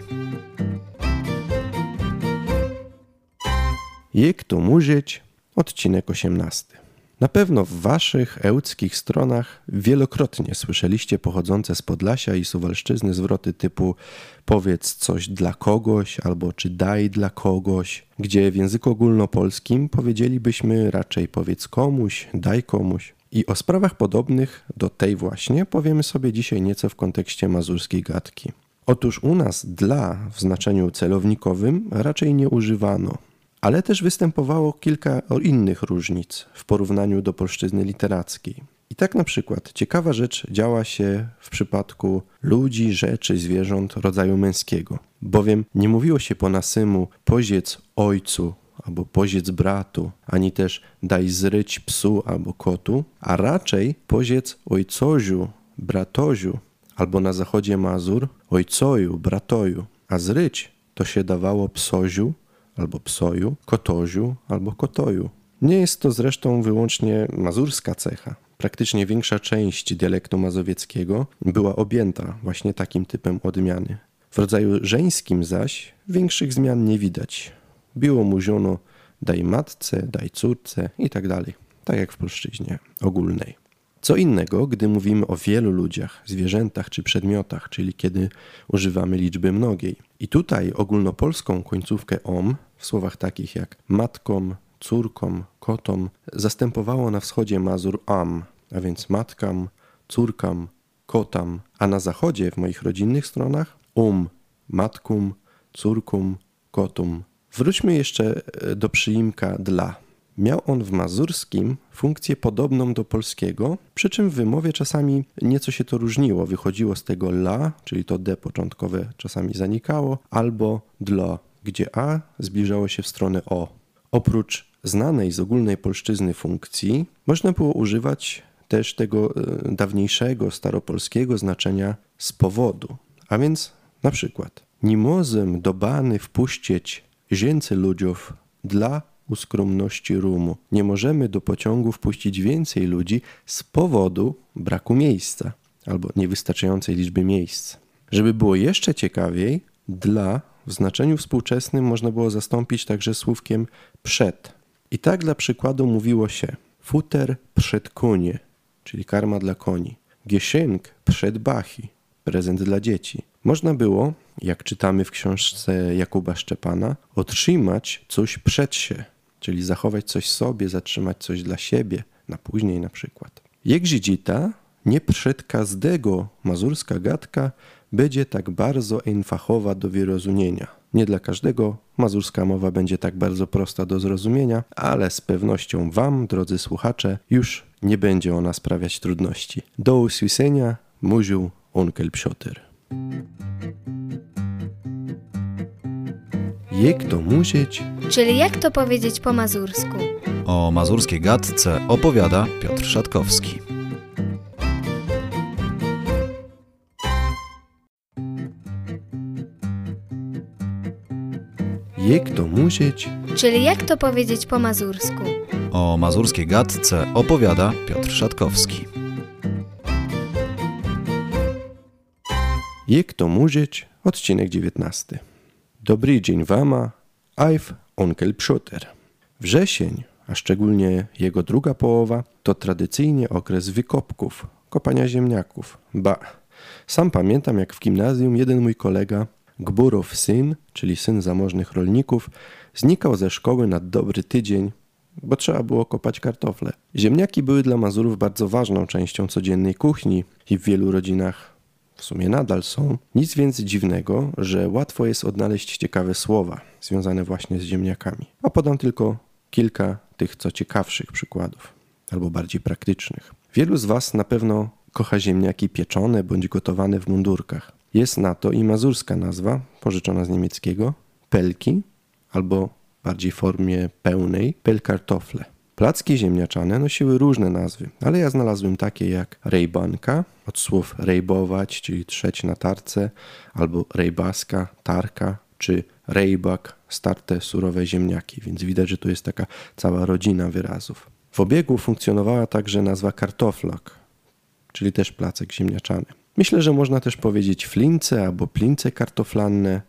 Jak to musieć? Odcinek 18. Na pewno w waszych ełckich stronach wielokrotnie słyszeliście pochodzące z Podlasia i Suwalszczyzny zwroty typu powiedz coś dla kogoś albo czy daj dla kogoś, gdzie w języku ogólnopolskim powiedzielibyśmy raczej powiedz komuś, daj komuś. I o sprawach podobnych do tej właśnie powiemy sobie dzisiaj nieco w kontekście mazurskiej gadki. Otóż u nas dla w znaczeniu celownikowym raczej nie używano, ale też występowało kilka innych różnic w porównaniu do polszczyzny literackiej. I tak na przykład ciekawa rzecz działa się w przypadku ludzi, rzeczy, zwierząt rodzaju męskiego, bowiem nie mówiło się po nasymu poziec ojcu albo poziec bratu, ani też daj zryć psu albo kotu, a raczej poziec ojcoziu, bratoziu, albo na zachodzie Mazur ojcoju, bratoju, a zryć to się dawało psoziu albo psoju, kotoziu albo kotoju. Nie jest to zresztą wyłącznie mazurska cecha. Praktycznie większa część dialektu mazowieckiego była objęta właśnie takim typem odmiany. W rodzaju żeńskim zaś większych zmian nie widać. Biło mu ziono daj matce, daj córce i tak tak jak w polszczyźnie ogólnej. Co innego, gdy mówimy o wielu ludziach, zwierzętach czy przedmiotach, czyli kiedy używamy liczby mnogiej. I tutaj ogólnopolską końcówkę om w słowach takich jak matkom, córkom, kotom zastępowało na wschodzie Mazur am, a więc matkam, córkam, kotam, a na zachodzie w moich rodzinnych stronach um, matkum, córkum, kotum. Wróćmy jeszcze e, do przyimka dla. Miał on w mazurskim funkcję podobną do polskiego, przy czym w wymowie czasami nieco się to różniło. Wychodziło z tego la, czyli to d początkowe czasami zanikało, albo dla, gdzie a zbliżało się w stronę o. Oprócz znanej z ogólnej polszczyzny funkcji, można było używać też tego e, dawniejszego staropolskiego znaczenia z powodu. A więc na przykład, nie możemy do bany wpuścić więcej ludziów dla uskromności rumu. Nie możemy do pociągu wpuścić więcej ludzi z powodu braku miejsca albo niewystarczającej liczby miejsc. Żeby było jeszcze ciekawiej, dla w znaczeniu współczesnym można było zastąpić także słówkiem przed. I tak dla przykładu mówiło się futer przed konie, czyli karma dla koni, geschenk przed bachi, prezent dla dzieci. Można było, jak czytamy w książce Jakuba Szczepana, otrzymać coś przed się, czyli zachować coś sobie, zatrzymać coś dla siebie, na później na przykład. Jak dziedzita, nie przed każdego mazurska gadka będzie tak bardzo einfachowa do wyrozumienia. Nie dla każdego mazurska mowa będzie tak bardzo prosta do zrozumienia, ale z pewnością Wam, drodzy słuchacze, już nie będzie ona sprawiać trudności. Do usłyszenia, mówił onkel. Jak to musieć? Czyli jak to powiedzieć po mazursku? O mazurskiej gadce opowiada Piotr Szatkowski. Jak to musieć? Czyli jak to powiedzieć po mazursku? O mazurskiej gadce opowiada Piotr Szatkowski. Jak to musieć? Odcinek 19. Dobry dzień wama, I've onkel Psioter. Wrzesień, a szczególnie jego druga połowa, to tradycyjnie okres wykopków, kopania ziemniaków. Ba, sam pamiętam jak w gimnazjum jeden mój kolega, Gburow syn, czyli syn zamożnych rolników, znikał ze szkoły na dobry tydzień, bo trzeba było kopać kartofle. Ziemniaki były dla Mazurów bardzo ważną częścią codziennej kuchni i w wielu rodzinach w sumie nadal są. Nic więc dziwnego, że łatwo jest odnaleźć ciekawe słowa związane właśnie z ziemniakami. A podam tylko kilka tych co ciekawszych przykładów, albo bardziej praktycznych. Wielu z Was na pewno kocha ziemniaki pieczone bądź gotowane w mundurkach. Jest na to i mazurska nazwa, pożyczona z niemieckiego, pelki, albo bardziej w formie pełnej, pelkartofle. Placki ziemniaczane nosiły różne nazwy, ale ja znalazłem takie jak rejbanka, od słów rejbować, czyli trzeć na tarce, albo rejbaska, tarka, czy rejbak, starte surowe ziemniaki, więc widać, że tu jest taka cała rodzina wyrazów. W obiegu funkcjonowała także nazwa kartoflak, czyli też placek ziemniaczany. Myślę, że można też powiedzieć flince albo plince kartoflanne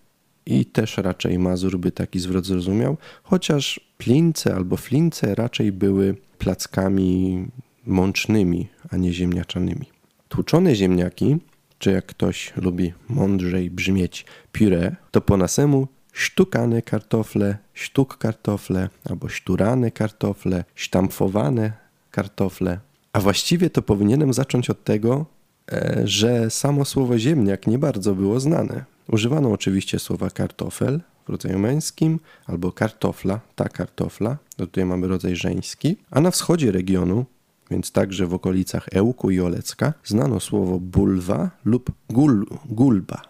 i też raczej Mazur by taki zwrot zrozumiał, chociaż plince albo flince raczej były plackami mącznymi, a nie ziemniaczanymi. Tłuczone ziemniaki, czy jak ktoś lubi mądrzej brzmieć puree, to po nasemu sztukane kartofle, sztuk kartofle, albo szturane kartofle, sztamfowane kartofle. A właściwie to powinienem zacząć od tego, e, że samo słowo ziemniak nie bardzo było znane. Używano oczywiście słowa kartofel w rodzaju męskim albo kartofla, ta kartofla, to tutaj mamy rodzaj żeński, a na wschodzie regionu, więc także w okolicach Ełku i Olecka, znano słowo bulwa lub gul, gulba.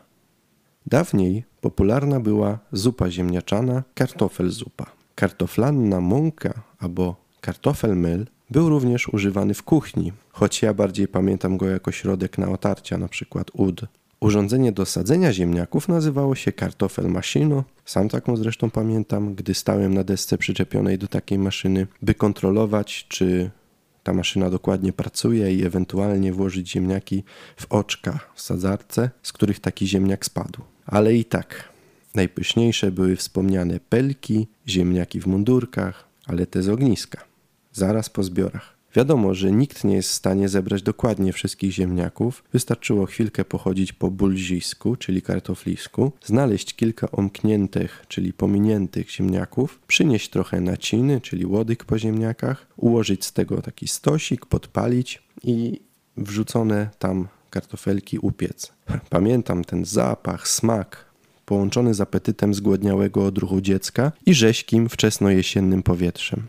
Dawniej popularna była zupa ziemniaczana, kartofel zupa. Kartoflanna mąka albo kartofelmyl był również używany w kuchni, choć ja bardziej pamiętam go jako środek na otarcia, na przykład ud. Urządzenie do sadzenia ziemniaków nazywało się kartofel machino. Sam taką zresztą pamiętam, gdy stałem na desce przyczepionej do takiej maszyny, by kontrolować, czy ta maszyna dokładnie pracuje i ewentualnie włożyć ziemniaki w oczka w sadzarce, z których taki ziemniak spadł. Ale i tak, najpyszniejsze były wspomniane pelki, ziemniaki w mundurkach, ale te z ogniska, zaraz po zbiorach. Wiadomo, że nikt nie jest w stanie zebrać dokładnie wszystkich ziemniaków. Wystarczyło chwilkę pochodzić po bulzisku, czyli kartoflisku, znaleźć kilka omkniętych, czyli pominiętych ziemniaków, przynieść trochę naciny, czyli łodyg po ziemniakach, ułożyć z tego taki stosik, podpalić i wrzucone tam kartofelki upiec. Pamiętam ten zapach, smak, połączony z apetytem zgłodniałego odruchu dziecka i rześkim wczesnojesiennym powietrzem.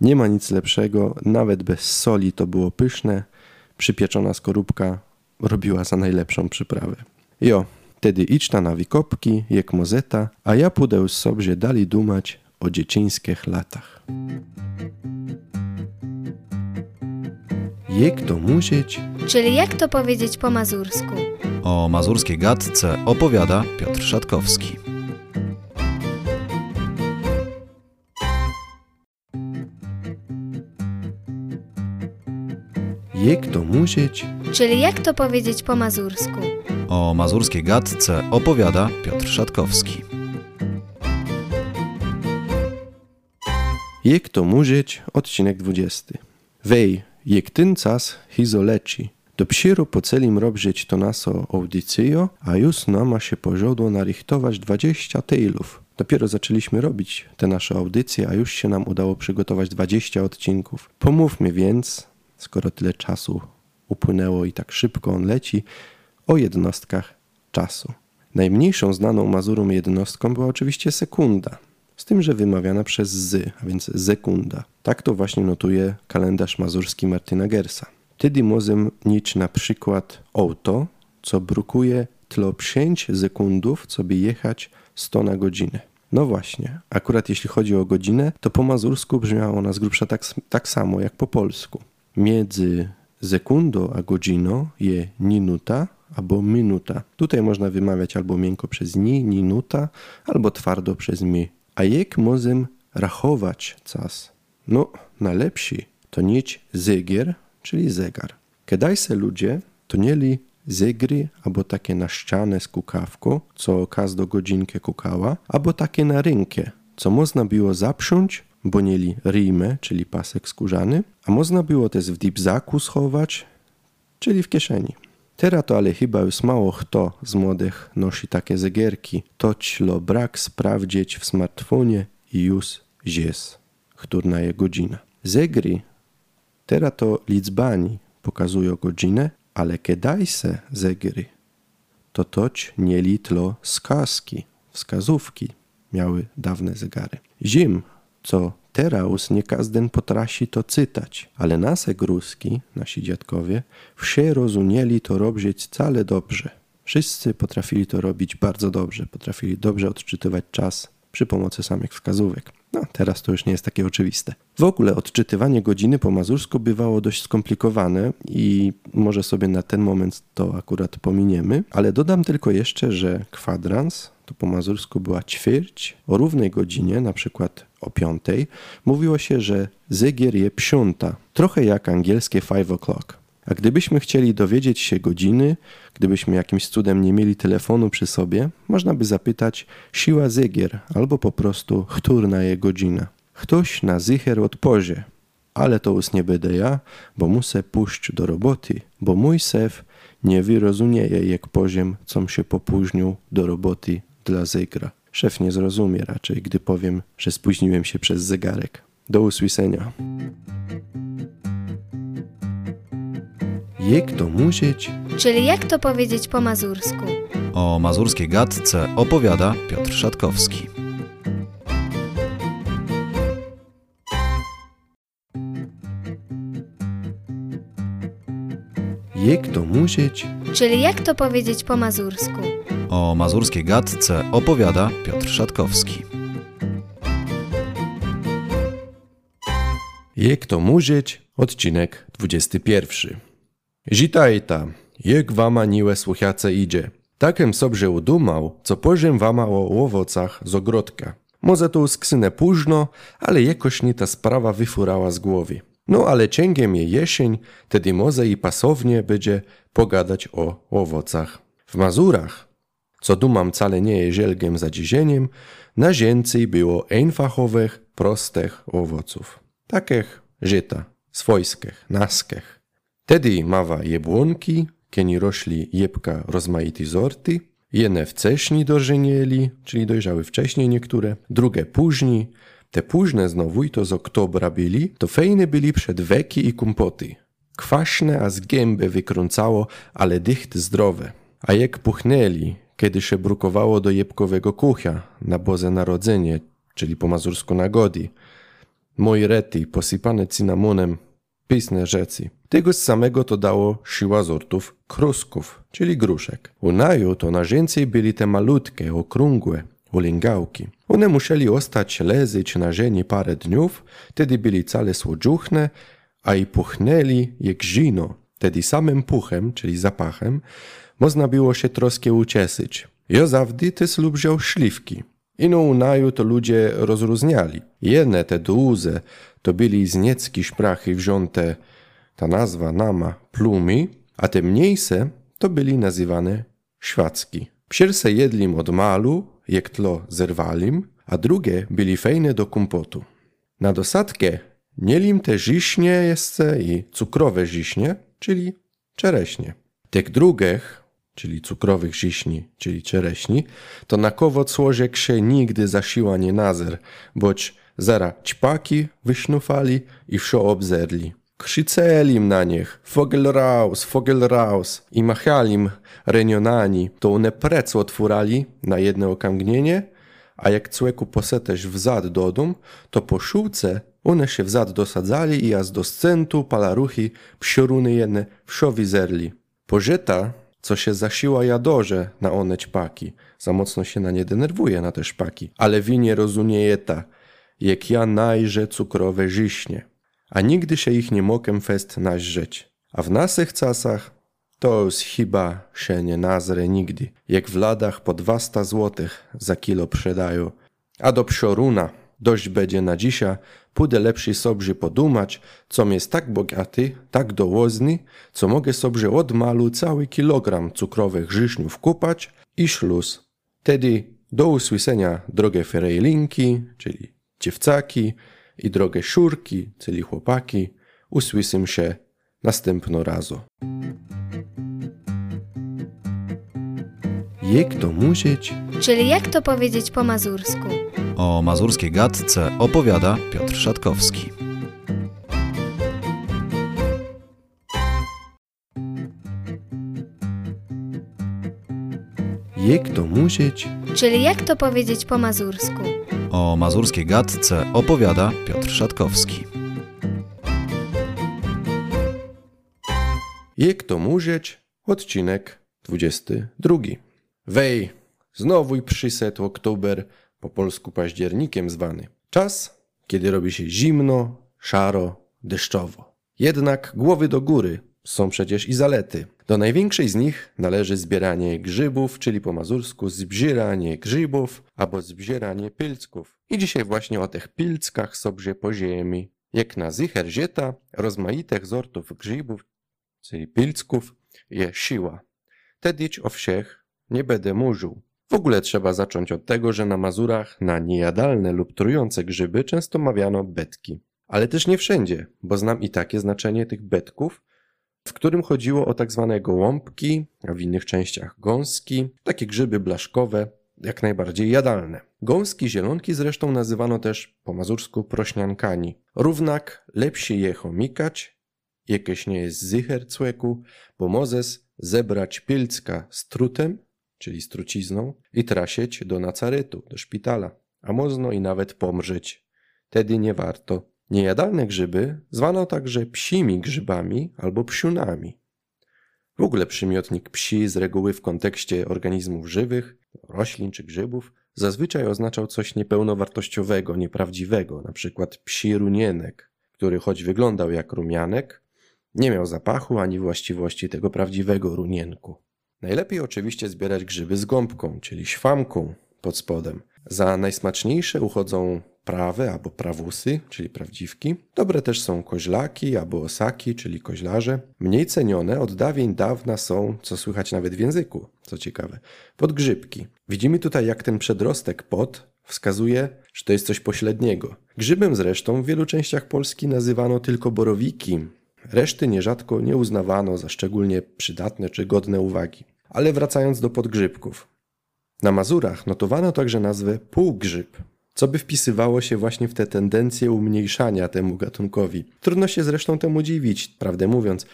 Nie ma nic lepszego, nawet bez soli to było pyszne. Przypieczona skorupka robiła za najlepszą przyprawę. Jo, tedy idź ta na wikopki, jak mozeta, a ja pójdę sobie dali dumać o dziecińskich latach. Jak to musieć? Czyli jak to powiedzieć po mazursku? O mazurskiej gadce opowiada Piotr Szatkowski. Jak to musieć? Czyli jak to powiedzieć po mazursku? O mazurskiej gadce opowiada Piotr Szatkowski. Jak to musieć? Odcinek 20. Wej, jak ten czas hizo leci. Dopiero po celim robić to naso audycjo, a już nama się pożodło narychtować 20 tejlów. Dopiero zaczęliśmy robić te nasze audycje, a już się nam udało przygotować 20 odcinków. Pomówmy więc, skoro tyle czasu upłynęło i tak szybko on leci, o jednostkach czasu. Najmniejszą znaną Mazurom jednostką była oczywiście sekunda, z tym, że wymawiana przez z, a więc sekunda. Tak to właśnie notuje kalendarz mazurski Martyna Gersa. Tedy możemy nić na przykład auto, co brukuje tlo 5 sekundów, co by jechać 100 na godzinę. No właśnie, akurat jeśli chodzi o godzinę, to po mazursku brzmiało ona z grubsza tak, tak samo jak po polsku. Między sekundą a godziną je minuta albo minuta. Tutaj można wymawiać albo miękko przez ni, minuta, albo twardo przez mi. A jak możemy rachować czas? No, najlepsi to nieć zegier, czyli zegar. Kedajse ludzie to mieli zegry albo takie na ścianę z kukawką, co każdą godzinkę kukała, albo takie na rynkę, co można było zaprząć bo mieli rimę, czyli pasek skórzany, a można było też w dipzaku schować, czyli w kieszeni. Teraz to ale chyba już mało kto z młodych nosi takie zegarki. Toćlo brak sprawdzić w smartfonie i już jest, którna je godzina. Zegry teraz to liczbani pokazują godzinę, ale kedajse zegry to toć nie litlo skaski, wskazówki miały dawne zegary. Zim co teraz nie każdy potrafi to czytać, ale nasek ruski, nasi dziadkowie, wsie rozumieli to robić wcale dobrze. Wszyscy potrafili to robić bardzo dobrze, potrafili dobrze odczytywać czas przy pomocy samych wskazówek. No, teraz to już nie jest takie oczywiste. W ogóle odczytywanie godziny po mazursku bywało dość skomplikowane i może sobie na ten moment to akurat pominiemy, ale dodam tylko jeszcze, że kwadrans to po mazursku była ćwierć, o równej godzinie, na przykład o piątej, mówiło się, że zegier je psiąta, trochę jak angielskie five o'clock. A gdybyśmy chcieli dowiedzieć się godziny, gdybyśmy jakimś cudem nie mieli telefonu przy sobie, można by zapytać siła zegier albo po prostu którna je godzina. Ktoś na zycher odpowie, ale to już nie będę ja, bo muszę pójść do roboty, bo mój sef nie wyrozumieje jak poziem, com się popóźnił do roboty dla zegra. Szef nie zrozumie raczej, gdy powiem, że spóźniłem się przez zegarek. Do usłyszenia. Jak to musieć? Czyli jak to powiedzieć po mazursku? O mazurskiej gadce opowiada Piotr Szatkowski. Jak to musieć? Czyli jak to powiedzieć po mazursku? O mazurskiej gadce opowiada Piotr Szatkowski. Jak to mówić? Odcinek 21. Zitajta, jak wama niłe słuchace idzie. Takem sobie udumał, co powiem wama o owocach z ogrodka. Może to skrzynę późno, ale jakoś nie ta sprawa wyfurała z głowy. No ale cięgiem je jesień, tedy może i pasownie będzie pogadać o owocach. W Mazurach, co dumam wcale nie je żelgiem za dzizieniem, na zięcej było einfachowych, prostych owoców. Takich żyta, swojskich, naskich. Tedy mawa jebłonki, kieni rośli jebka rozmaity sorty, jedne wcześniej dożenieli, czyli dojrzały wcześniej niektóre, drugie później, te późne znowu i to z oktobra byli, to fejne byli przed weki i kumpoty. Kwaśne, a z gęby wykrącało, ale dycht zdrowe. A jak puchnęli, kiedy się brukowało do jebkowego kuchia na Boże Narodzenie, czyli po mazursku na godi. Moi rety, posypane cynamonem, pisne rzeczy. Tego samego to dało siła sortów krusków, czyli gruszek. U naju to na więcej byli te malutkie, okrągłe, olingałki. One musieli ostać lezyć na ziemi parę dniów, wtedy byli cale słodziuchne, a i puchnęli jak zino. Wtedy samym puchem, czyli zapachem, można było się troskie ucieszyć. Ja zawdy też lubiał szlifki. Ino u naju to ludzie rozróżniali. Jedne te duże to byli z niecki szprachy wziąte, ta nazwa nama, plumi, a te mniejsze to byli nazywane świacki. Pierwsze jedlim od malu, jak tlo zerwalim, a drugie byli fejne do kompotu. Na dosadkę nielim te ziśnie jeszcze i cukrowe ziśnie, czyli czereśnie. Tych drugich, czyli cukrowych ziśni, czyli czereśni, to na kowo cłożek się nigdy zasiła nie nazer, boć zara ćpaki wysznufali i wsio obzerli. Krzycelim na nich, fogel raus, fogel raus i machalim renionani, to one prec otwórali na jedno okamgnienie, a jak cłeku poseteś wzad do dom, to po szółce one się wzad dosadzali i aż do scentu palaruchy psioruny jedne wsio wizerli. Pożyta, co się zasiła jadorze na one ćpaki, za mocno się na nie denerwuje na te szpaki, ale winie rozumieje ta, jak ja najże cukrowe żyśnie, a nigdy się ich nie mokem fest naźrzeć. A w nasych czasach to już chyba się nie nazre nigdy, jak w ladach po 200 złotych za kilo sprzedają. A do psioruna dość będzie na dzisiaj, pójdę lepszy sobie podumać, co jest tak bogaty, tak dołozny, co mogę sobie od malu cały kilogram cukrowych żyszniów kupać i szluz. Tedy do usłyszenia drogie ferejlinki, czyli dziewcaki i drogie szurki, czyli chłopaki, usłysym się następno razu. Jak to musieć? Czyli jak to powiedzieć po mazursku? O mazurskiej gadce opowiada Piotr Szatkowski. Jak to musieć? Czyli jak to powiedzieć po mazursku? O mazurskiej gadce opowiada Piotr Szatkowski. Jak to musieć? Odcinek 22. Wej, znowu i przyszedł oktober, po polsku październikiem zwany. Czas, kiedy robi się zimno, szaro, deszczowo. Jednak głowy do góry są przecież i zalety. Do największej z nich należy zbieranie grzybów, czyli po mazursku zbzieranie grzybów albo zbzieranie pilcków. I dzisiaj właśnie o tych pilckach sobie po ziemi. Jak na zicher zieta, rozmaitych sortów grzybów, czyli pilcków, je siła. Tedyć o wsiech nie będę mówił. W ogóle trzeba zacząć od tego, że na Mazurach na niejadalne lub trujące grzyby często mawiano betki. Ale też nie wszędzie, bo znam i takie znaczenie tych betków, w którym chodziło o tak zwane gołąbki, a w innych częściach gąski, takie grzyby blaszkowe, jak najbardziej jadalne. Gąski zielonki zresztą nazywano też po mazursku prośniankani. Równak lepsi je chomikać, jakieś nie jest zycher cłeku, bo mozes zebrać pilcka z trutem, czyli z trucizną, i trasieć do nacarytu, do szpitala, a można i nawet pomrzeć. Tedy nie warto. Niejadalne grzyby zwano także psimi grzybami albo psiunami. W ogóle przymiotnik psi z reguły w kontekście organizmów żywych, roślin czy grzybów, zazwyczaj oznaczał coś niepełnowartościowego, nieprawdziwego, przykład psi runienek. który choć wyglądał jak rumianek, nie miał zapachu ani właściwości tego prawdziwego runienku. Najlepiej oczywiście zbierać grzyby z gąbką, czyli świamką pod spodem. Za najsmaczniejsze uchodzą prawe albo prawusy, czyli prawdziwki. Dobre też są koźlaki albo osaki, czyli koźlarze. Mniej cenione od dawien dawna są, co słychać nawet w języku, co ciekawe, podgrzybki. Widzimy tutaj, jak ten przedrostek pod wskazuje, że to jest coś pośredniego. Grzybem zresztą w wielu częściach Polski nazywano tylko borowiki. Reszty nierzadko nie uznawano za szczególnie przydatne czy godne uwagi. Ale wracając do podgrzybków. Na Mazurach notowano także nazwę półgrzyb, co by wpisywało się właśnie w tę tendencję umniejszania temu gatunkowi. Trudno się zresztą temu dziwić, prawdę mówiąc.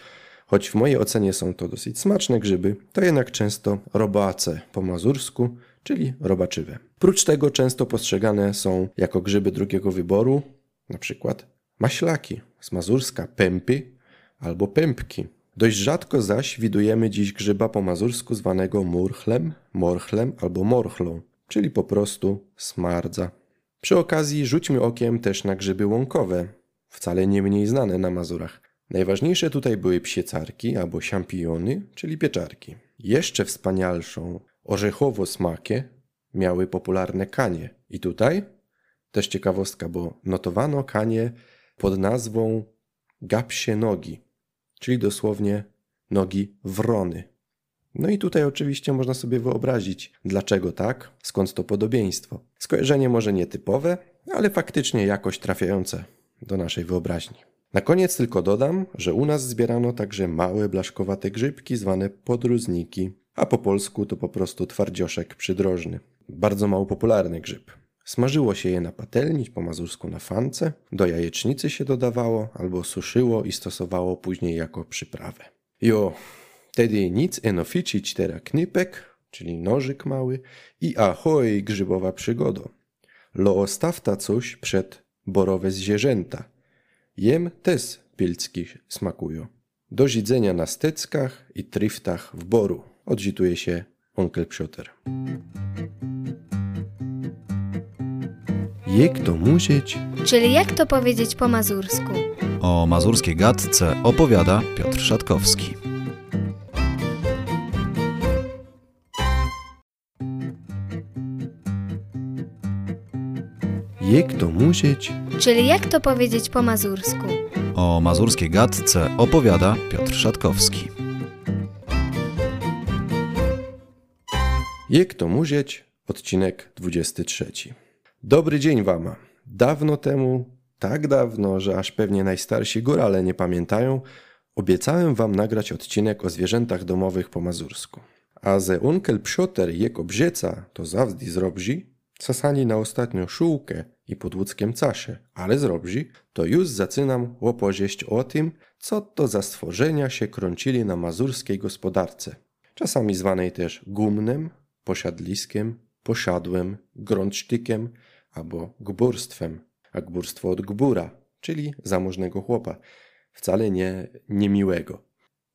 Choć w mojej ocenie są to dosyć smaczne grzyby, to jednak często robace po mazursku, czyli robaczywe. Prócz tego często postrzegane są jako grzyby drugiego wyboru, na przykład maślaki z mazurska pępy albo pępki. Dość rzadko zaś widujemy dziś grzyba po mazursku zwanego murchlem, morchlem albo morchlą, czyli po prostu smardza. Przy okazji rzućmy okiem też na grzyby łąkowe, wcale nie mniej znane na Mazurach. Najważniejsze tutaj były psiecarki albo siampiony, czyli pieczarki. Jeszcze wspanialszą orzechowo smakie miały popularne kanie. I tutaj też ciekawostka, bo notowano kanie pod nazwą gapsie nogi, czyli dosłownie nogi wrony. No i tutaj oczywiście można sobie wyobrazić, dlaczego tak, skąd to podobieństwo. Skojarzenie może nietypowe, ale faktycznie jakoś trafiające do naszej wyobraźni. Na koniec tylko dodam, że u nas zbierano także małe blaszkowate grzybki zwane podróżniki, a po polsku to po prostu twardzioszek przydrożny. Bardzo mało popularny grzyb. Smażyło się je na patelni, po mazursku na fance, do jajecznicy się dodawało albo suszyło i stosowało później jako przyprawę. Jo, Wtedy nic eno ficić tera knypek, czyli nożyk mały, i ahoj grzybowa przygoda. Lo ostawta coś przed borowe zwierzęta. Jem też pilcki smakują. Do zidzenia na steckach i triftach w boru. Odżytuje się onkel Psioter. Jak to musieć? Czyli jak to powiedzieć po mazursku? O mazurskiej gadce opowiada Piotr Szatkowski. Jak to musieć? Czyli jak to powiedzieć po mazursku? O mazurskiej gadce opowiada Piotr Szatkowski. Jak to musieć? Odcinek 23. Dobry dzień wam. Dawno temu, tak dawno, że aż pewnie najstarsi górale nie pamiętają, obiecałem wam nagrać odcinek o zwierzętach domowych po mazursku. A ze unkel Psioter jego obrzeca to zawdy zrobzi, Sasani na ostatnią szółkę i pod łódzkiem casze, ale zrobzi, to już zaczynam opowieść o tym, co to za stworzenia się krącili na mazurskiej gospodarce. Czasami zwanej też gumnem, posiadliskiem, posiadłem, grącztykiem albo gburstwem, a gburstwo od gbura, czyli zamożnego chłopa, wcale nie niemiłego.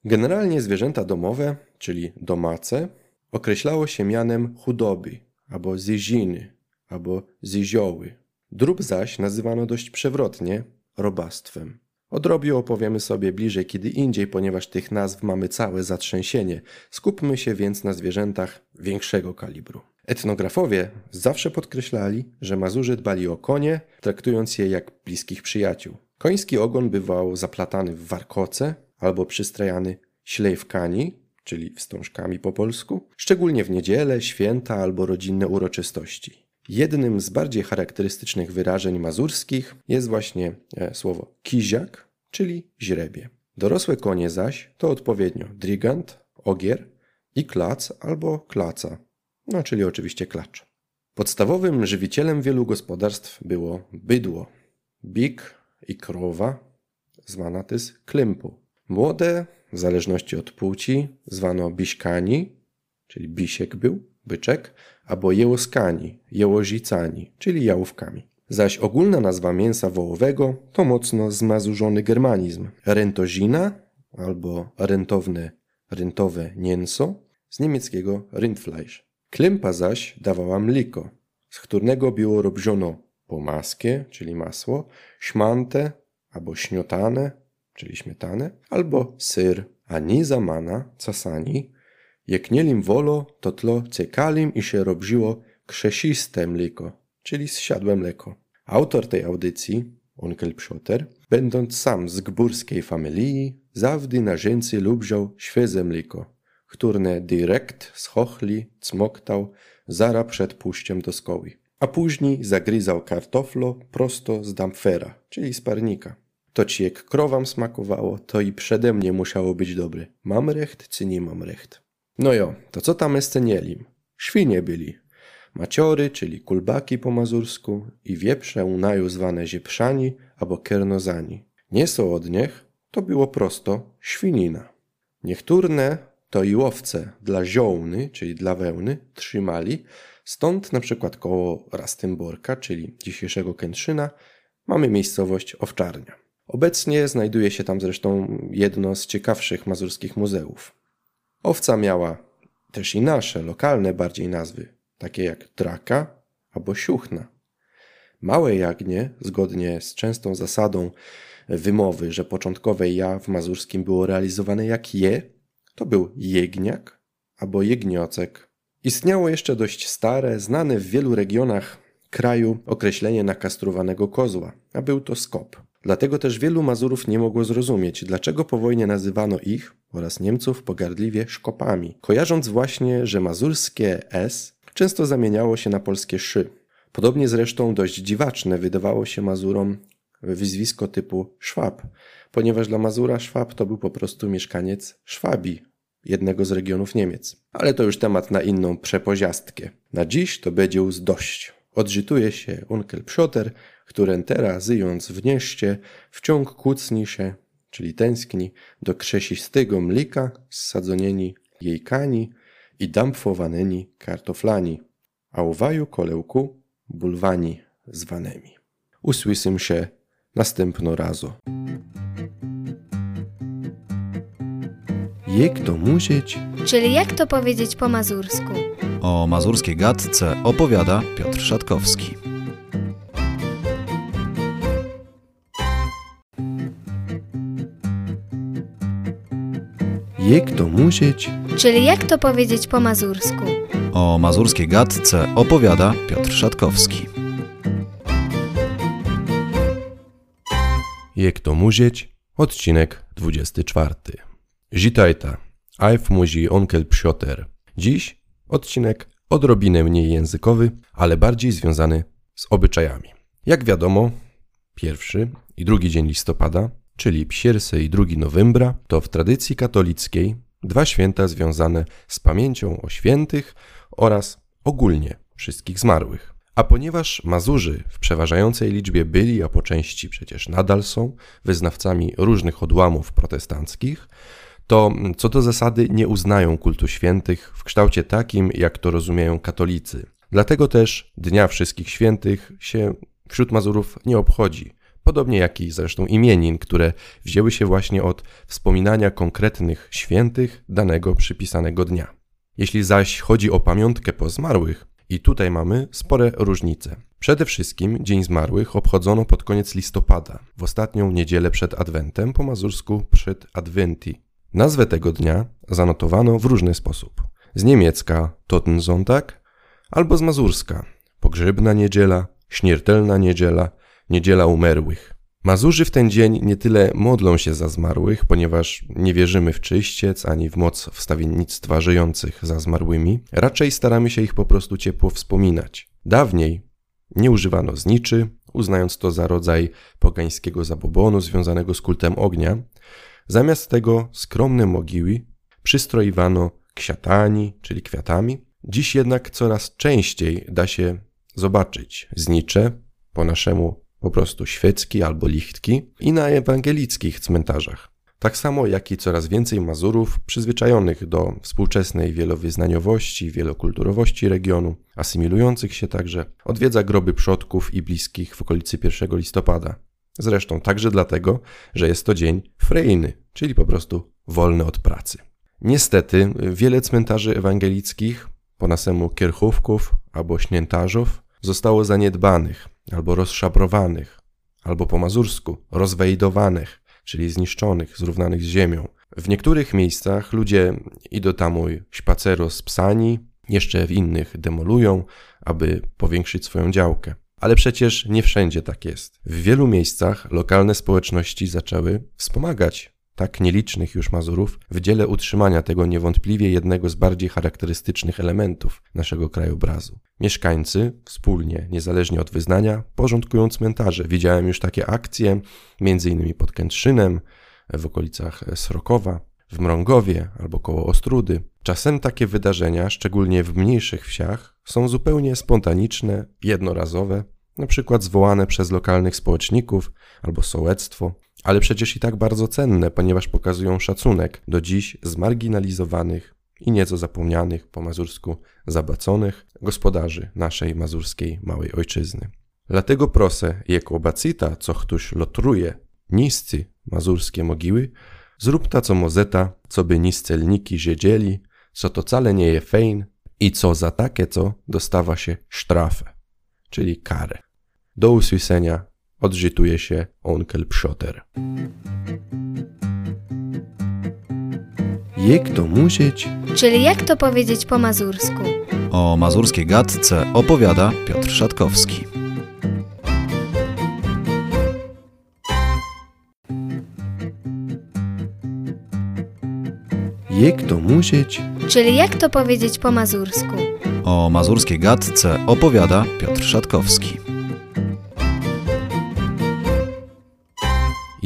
Generalnie zwierzęta domowe, czyli domace, określało się mianem chudoby albo zyziny, albo zyzioły. Drób zaś nazywano dość przewrotnie robactwem. O drobie opowiemy sobie bliżej kiedy indziej, ponieważ tych nazw mamy całe zatrzęsienie. Skupmy się więc na zwierzętach większego kalibru. Etnografowie zawsze podkreślali, że Mazurzy dbali o konie, traktując je jak bliskich przyjaciół. Koński ogon bywał zaplatany w warkoce albo przystrajany ślejwkani, czyli wstążkami po polsku, szczególnie w niedzielę, święta albo rodzinne uroczystości. Jednym z bardziej charakterystycznych wyrażeń mazurskich jest właśnie e, słowo kiziak, czyli źrebie. Dorosłe konie zaś to odpowiednio drigant, ogier i klac albo klaca, no czyli oczywiście klacz. Podstawowym żywicielem wielu gospodarstw było bydło, bik i krowa, zwana też klimpu. Młode, w zależności od płci, zwano biśkani, czyli bisiek był, byczek, albo jełoskani, jełozicani, czyli jałówkami. Zaś ogólna nazwa mięsa wołowego to mocno zmazurzony germanizm. Rentozina albo rentowne, rentowe mięso z niemieckiego Rindfleisch. Klempa zaś dawała mliko, z którego było robiono pomaskie, czyli masło, szmante, albo śmiotanę, czyli śmietanę, albo syr, a ni zamana, casani, jak nielim wolo, to tlo cekalim i się robiło krzesiste mleko, czyli zsiadłe mleko. Autor tej audycji, onkel Psioter, będąc sam z gburskiej familii, zawdy na rzęcy lubiał świeże mleko, które direkt z chochli cmoktał zara przed pójściem do szkoły. A później zagryzał kartoflo prosto z dampfera, czyli z parnika. To ci jak krowam smakowało, to i przede mnie musiało być dobre. Mam recht, czy nie mam recht? No jo, to co tam jeszcze nielim? Świnie byli. Maciory, czyli kulbaki po mazursku i wieprze u naju zwane zieprzani albo kernozani. Nie są od niech, to było prosto świnina. Niektóre to i łowce dla ziołny, czyli dla wełny, trzymali, stąd na przykład koło Rastymborka, czyli dzisiejszego Kętrzyna, mamy miejscowość Owczarnia. Obecnie znajduje się tam zresztą jedno z ciekawszych mazurskich muzeów. Owca miała też i nasze, lokalne bardziej nazwy, takie jak draka albo siuchna. Małe jagnie, zgodnie z częstą zasadą wymowy, że początkowe ja w mazurskim było realizowane jak je, to był jegniak albo jegniocek. Istniało jeszcze dość stare, znane w wielu regionach kraju określenie nakastrowanego kozła, a był to skop. Dlatego też wielu Mazurów nie mogło zrozumieć, dlaczego po wojnie nazywano ich oraz Niemców pogardliwie szkopami, kojarząc właśnie, że mazurskie S często zamieniało się na polskie szy. Podobnie zresztą dość dziwaczne wydawało się Mazurom wyzwisko typu Szwab, ponieważ dla Mazura Szwab to był po prostu mieszkaniec Szwabii, jednego z regionów Niemiec. Ale to już temat na inną przepoziastkę. Na dziś to będzie już dość. Odżytuje się onkel Psioter, który teraz, zyjąc w nieście, wciąg kłócni się, czyli tęskni, do krzesistego mlika sadzonieni jejkani i dampfowanymi kartoflani, a uwaju kolełku bulwani zwanymi. Usłysym się następno razu. Jak to musieć? Czyli jak to powiedzieć po mazursku? O mazurskiej gadce opowiada Piotr Szatkowski. Jak to musieć? Czyli jak to powiedzieć po mazursku? O mazurskiej gadce opowiada Piotr Szatkowski. Jak to musieć? Odcinek 24. Zitajta. Ajf muzi onkel Psioter. Dziś odcinek odrobinę mniej językowy, ale bardziej związany z obyczajami. Jak wiadomo, pierwszy i drugi dzień listopada, czyli Psiersy i 2 nowembra, to w tradycji katolickiej dwa święta związane z pamięcią o świętych oraz ogólnie wszystkich zmarłych. A ponieważ Mazurzy w przeważającej liczbie byli, a po części przecież nadal są, wyznawcami różnych odłamów protestanckich, to co do zasady nie uznają kultu świętych w kształcie takim, jak to rozumieją katolicy. Dlatego też Dnia Wszystkich Świętych się wśród Mazurów nie obchodzi. Podobnie jak i zresztą imienin, które wzięły się właśnie od wspominania konkretnych świętych danego przypisanego dnia. Jeśli zaś chodzi o pamiątkę po zmarłych, i tutaj mamy spore różnice. Przede wszystkim Dzień Zmarłych obchodzono pod koniec listopada, w ostatnią niedzielę przed Adwentem, po mazursku przed Adventi. Nazwę tego dnia zanotowano w różny sposób. Z niemiecka Totensonntag albo z mazurska Pogrzebna Niedziela, Śmiertelna Niedziela, Niedziela Umerłych. Mazurzy w ten dzień nie tyle modlą się za zmarłych, ponieważ nie wierzymy w czyściec ani w moc wstawiennictwa żyjących za zmarłymi, raczej staramy się ich po prostu ciepło wspominać. Dawniej nie używano zniczy, uznając to za rodzaj pogańskiego zabobonu związanego z kultem ognia. Zamiast tego skromne mogiły przystroiwano kwiatami, czyli kwiatami. Dziś jednak coraz częściej da się zobaczyć znicze, po naszemu po prostu świecki albo lichtki i na ewangelickich cmentarzach. Tak samo jak i coraz więcej Mazurów przyzwyczajonych do współczesnej wielowyznaniowości, wielokulturowości regionu, asymilujących się także, odwiedza groby przodków i bliskich w okolicy 1 listopada. Zresztą także dlatego, że jest to dzień frejny, czyli po prostu wolny od pracy. Niestety, wiele cmentarzy ewangelickich, po nasemu kierchówków albo śniętarzów, zostało zaniedbanych albo rozszabrowanych, albo po mazursku rozwejdowanych, czyli zniszczonych, zrównanych z ziemią. W niektórych miejscach ludzie idą tam spaceru z psani, jeszcze w innych demolują, aby powiększyć swoją działkę. Ale przecież nie wszędzie tak jest. W wielu miejscach lokalne społeczności zaczęły wspomagać tak nielicznych już Mazurów w dziele utrzymania tego niewątpliwie jednego z bardziej charakterystycznych elementów naszego krajobrazu. Mieszkańcy wspólnie, niezależnie od wyznania, porządkują cmentarze. Widziałem już takie akcje, innymi pod Kętrzynem, w okolicach Srokowa, w Mrągowie albo koło Ostrudy. Czasem takie wydarzenia, szczególnie w mniejszych wsiach, są zupełnie spontaniczne, jednorazowe, na przykład zwołane przez lokalnych społeczników albo sołectwo, ale przecież i tak bardzo cenne, ponieważ pokazują szacunek do dziś zmarginalizowanych i nieco zapomnianych po mazursku zabaconych gospodarzy naszej mazurskiej małej ojczyzny. Dlatego proszę, jako bacita, co ktoś lotruje niscy mazurskie mogiły, zrób ta co mozeta, co by niscelniki wiedzieli, co to wcale nie je fejn i co za takie co dostawa się sztrafę, czyli karę. Do usłyszenia odżytuje się onkel Pszoter. Jak to musieć? Czyli jak to powiedzieć po mazursku? O mazurskiej gadce opowiada Piotr Szatkowski. Jak to musieć? Czyli jak to powiedzieć po mazursku? O mazurskiej gadce opowiada Piotr Szatkowski.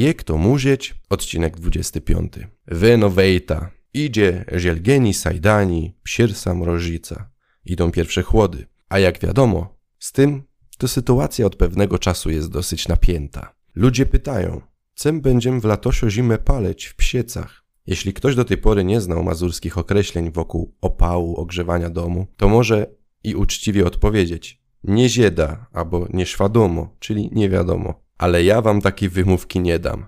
Jak to musieć? Odcinek 25. Wenowejta. Idzie Zielgeni Sajdani, Psirsa Mrożica. Idą pierwsze chłody. A jak wiadomo, z tym to sytuacja od pewnego czasu jest dosyć napięta. Ludzie pytają, czym będziemy w latosio zimę paleć w psiecach? Jeśli ktoś do tej pory nie znał mazurskich określeń wokół opału, ogrzewania domu, to może i uczciwie odpowiedzieć nie zieda albo nie szwadomo, czyli nie wiadomo. Ale ja wam takiej wymówki nie dam.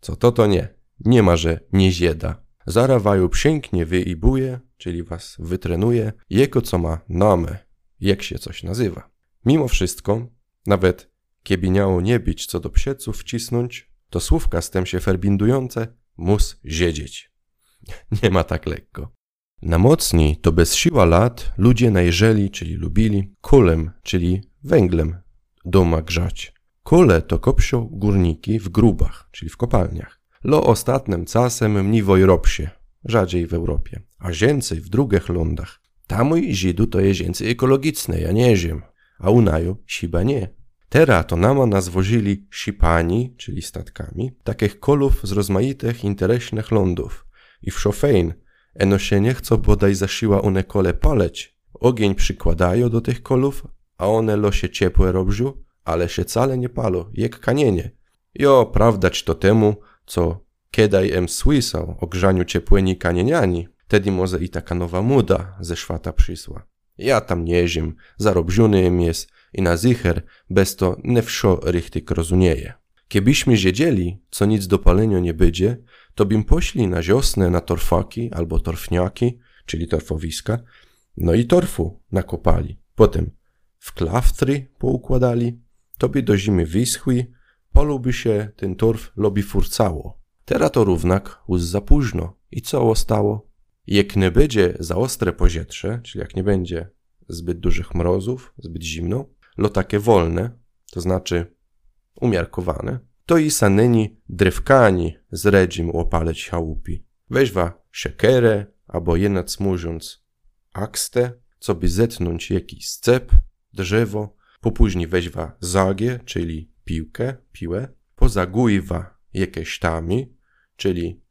Co to to nie. Nie ma, że nie zieda. Zarawaju pięknie wy i buje, czyli was wytrenuje, jego co ma namę, jak się coś nazywa. Mimo wszystko, nawet kiebiniało nie bić co do psieców wcisnąć, to słówka z tym się ferbindujące mus ziedzieć. Nie ma tak lekko. Na mocni to bez siła lat ludzie najżeli, czyli lubili, kulem, czyli węglem, doma grzać. Kule to kopsio górniki w grubach, czyli w kopalniach. Lo ostatnim czasem mniwoj ropsie, rzadziej w Europie, a zięcej w drugich lądach. Tamuj Żydu to je zięcy ekologiczne, ja nie ziem, a u naju siba nie. Teraz to nama nas wozili sipani, czyli statkami, takich kolów z rozmaitych interesnych lądów. I w szofejn, eno się nie chcą bodaj zasiła one kole paleć. Ogień przykładają do tych kolów, a one losie ciepłe robią, ale się wcale nie palo, jak kanienie. Jo, prawdać to temu, co kiedaj em słysał o grzaniu ciepłyni kanieniani, tedy może i taka nowa muda ze szwata przysła. Ja tam nie ziem, zarobziony em jest i na zicher bez to nie wszo richtig rozumieje. Kiebyśmy wiedzieli, co nic do palenia nie będzie, to bym pośli na ziosnę na torfaki albo torfniaki, czyli torfowiska, no i torfu nakopali. Potem w klaftry poukładali, to by do zimy wyschły, poluby się ten torf lobi furcało. Teraz to równak już za późno. I co stało? Jak nie będzie za ostre pozietrze, czyli jak nie będzie zbyt dużych mrozów, zbyt zimno, lo takie wolne, to znaczy umiarkowane, to i sanyni drewkani z redzim łopaleć chałupi. Weźwa siekerę, albo jenac mówiąc akstę, co by zetnąć jakiś scep, drzewo, Popóźniej weźwa zagie, czyli piłkę, piłę, pozagujwa jakieś tami, czyli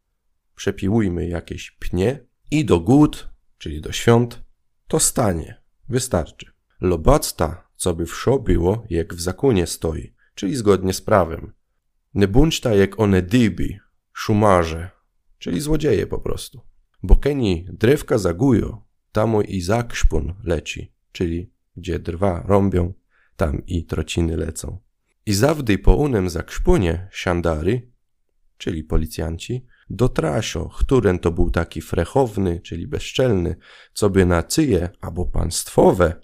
przepiłujmy jakieś pnie i do gód, czyli do świąt, to stanie, wystarczy. Lobacta, co by wszo było, jak w zakonie stoi, czyli zgodnie z prawem. Nie bądź ta jak one dybi, szumarze, czyli złodzieje po prostu. Bo keni drewka zagujo, tamo i zakrzpun leci, czyli gdzie drwa rąbią, tam i trociny lecą. I zawdy po unem zakrzpunie siandary, czyli policjanci, dotrasio, któren to był taki frechowny, czyli bezczelny, co by na cyje albo państwowe,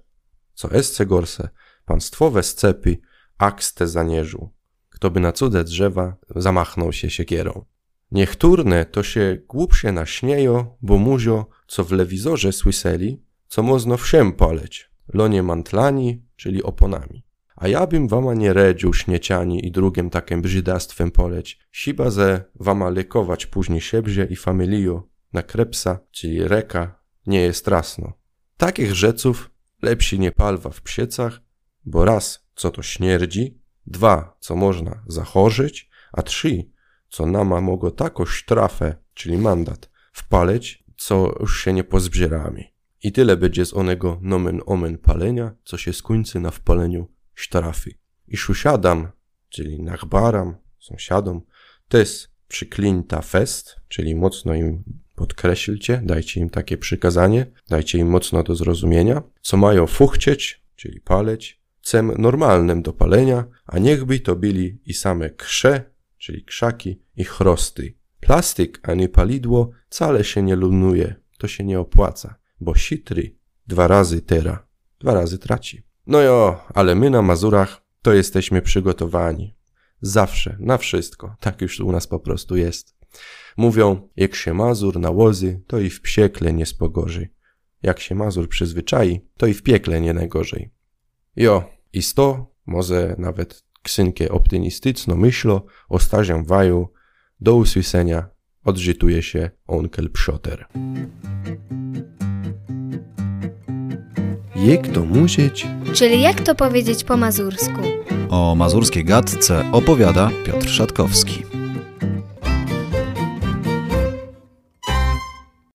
co esce gorse, państwowe scepy, akste zanierzył. kto by na cudze drzewa zamachnął się siekierą. Niechturne to się głupsze naśnieją, bo muzio, co w lewizorze słyseli, co można wszem poleć, lonie mantlani, czyli oponami. A ja bym wama nie redził śmieciani i drugim takim brzydastwem poleć, siba ze wama lekować później siebzie i familio na krepsa, czyli reka, nie jest trasno. Takich rzeców lepsi nie palwa w psiecach, bo raz, co to śmierdzi, dwa, co można zachorzyć, a trzy, co nama mogło tako sztrafę, czyli mandat, wpaleć, co już się nie pozbieramy. I tyle będzie z onego nomen omen palenia, co się skończy na wpaleniu sztrafy. I szusiadam, czyli nachbaram, sąsiadom, też przyklinta fest, czyli mocno im podkreślcie, dajcie im takie przykazanie, dajcie im mocno do zrozumienia, co mają fuchcieć, czyli paleć, cem normalnym do palenia, a niechby to byli i same krze, czyli krzaki i chrosty. Plastyk, a nie palidło, wcale się nie lunuje, to się nie opłaca, bo sitry dwa razy tera, dwa razy traci. No jo, ale my na Mazurach to jesteśmy przygotowani. Zawsze, na wszystko. Tak już u nas po prostu jest. Mówią, jak się Mazur nałozy, to i w piekle nie spogorzy. Jak się Mazur przyzwyczai, to i w piekle nie najgorzej. Jo, i sto, może nawet ksynkie optymistyczno myślo o stażem waju, do usłyszenia odżytuje się onkel Pszoter. Jak to musieć? Czyli jak to powiedzieć po mazursku? O mazurskiej gadce opowiada Piotr Szatkowski.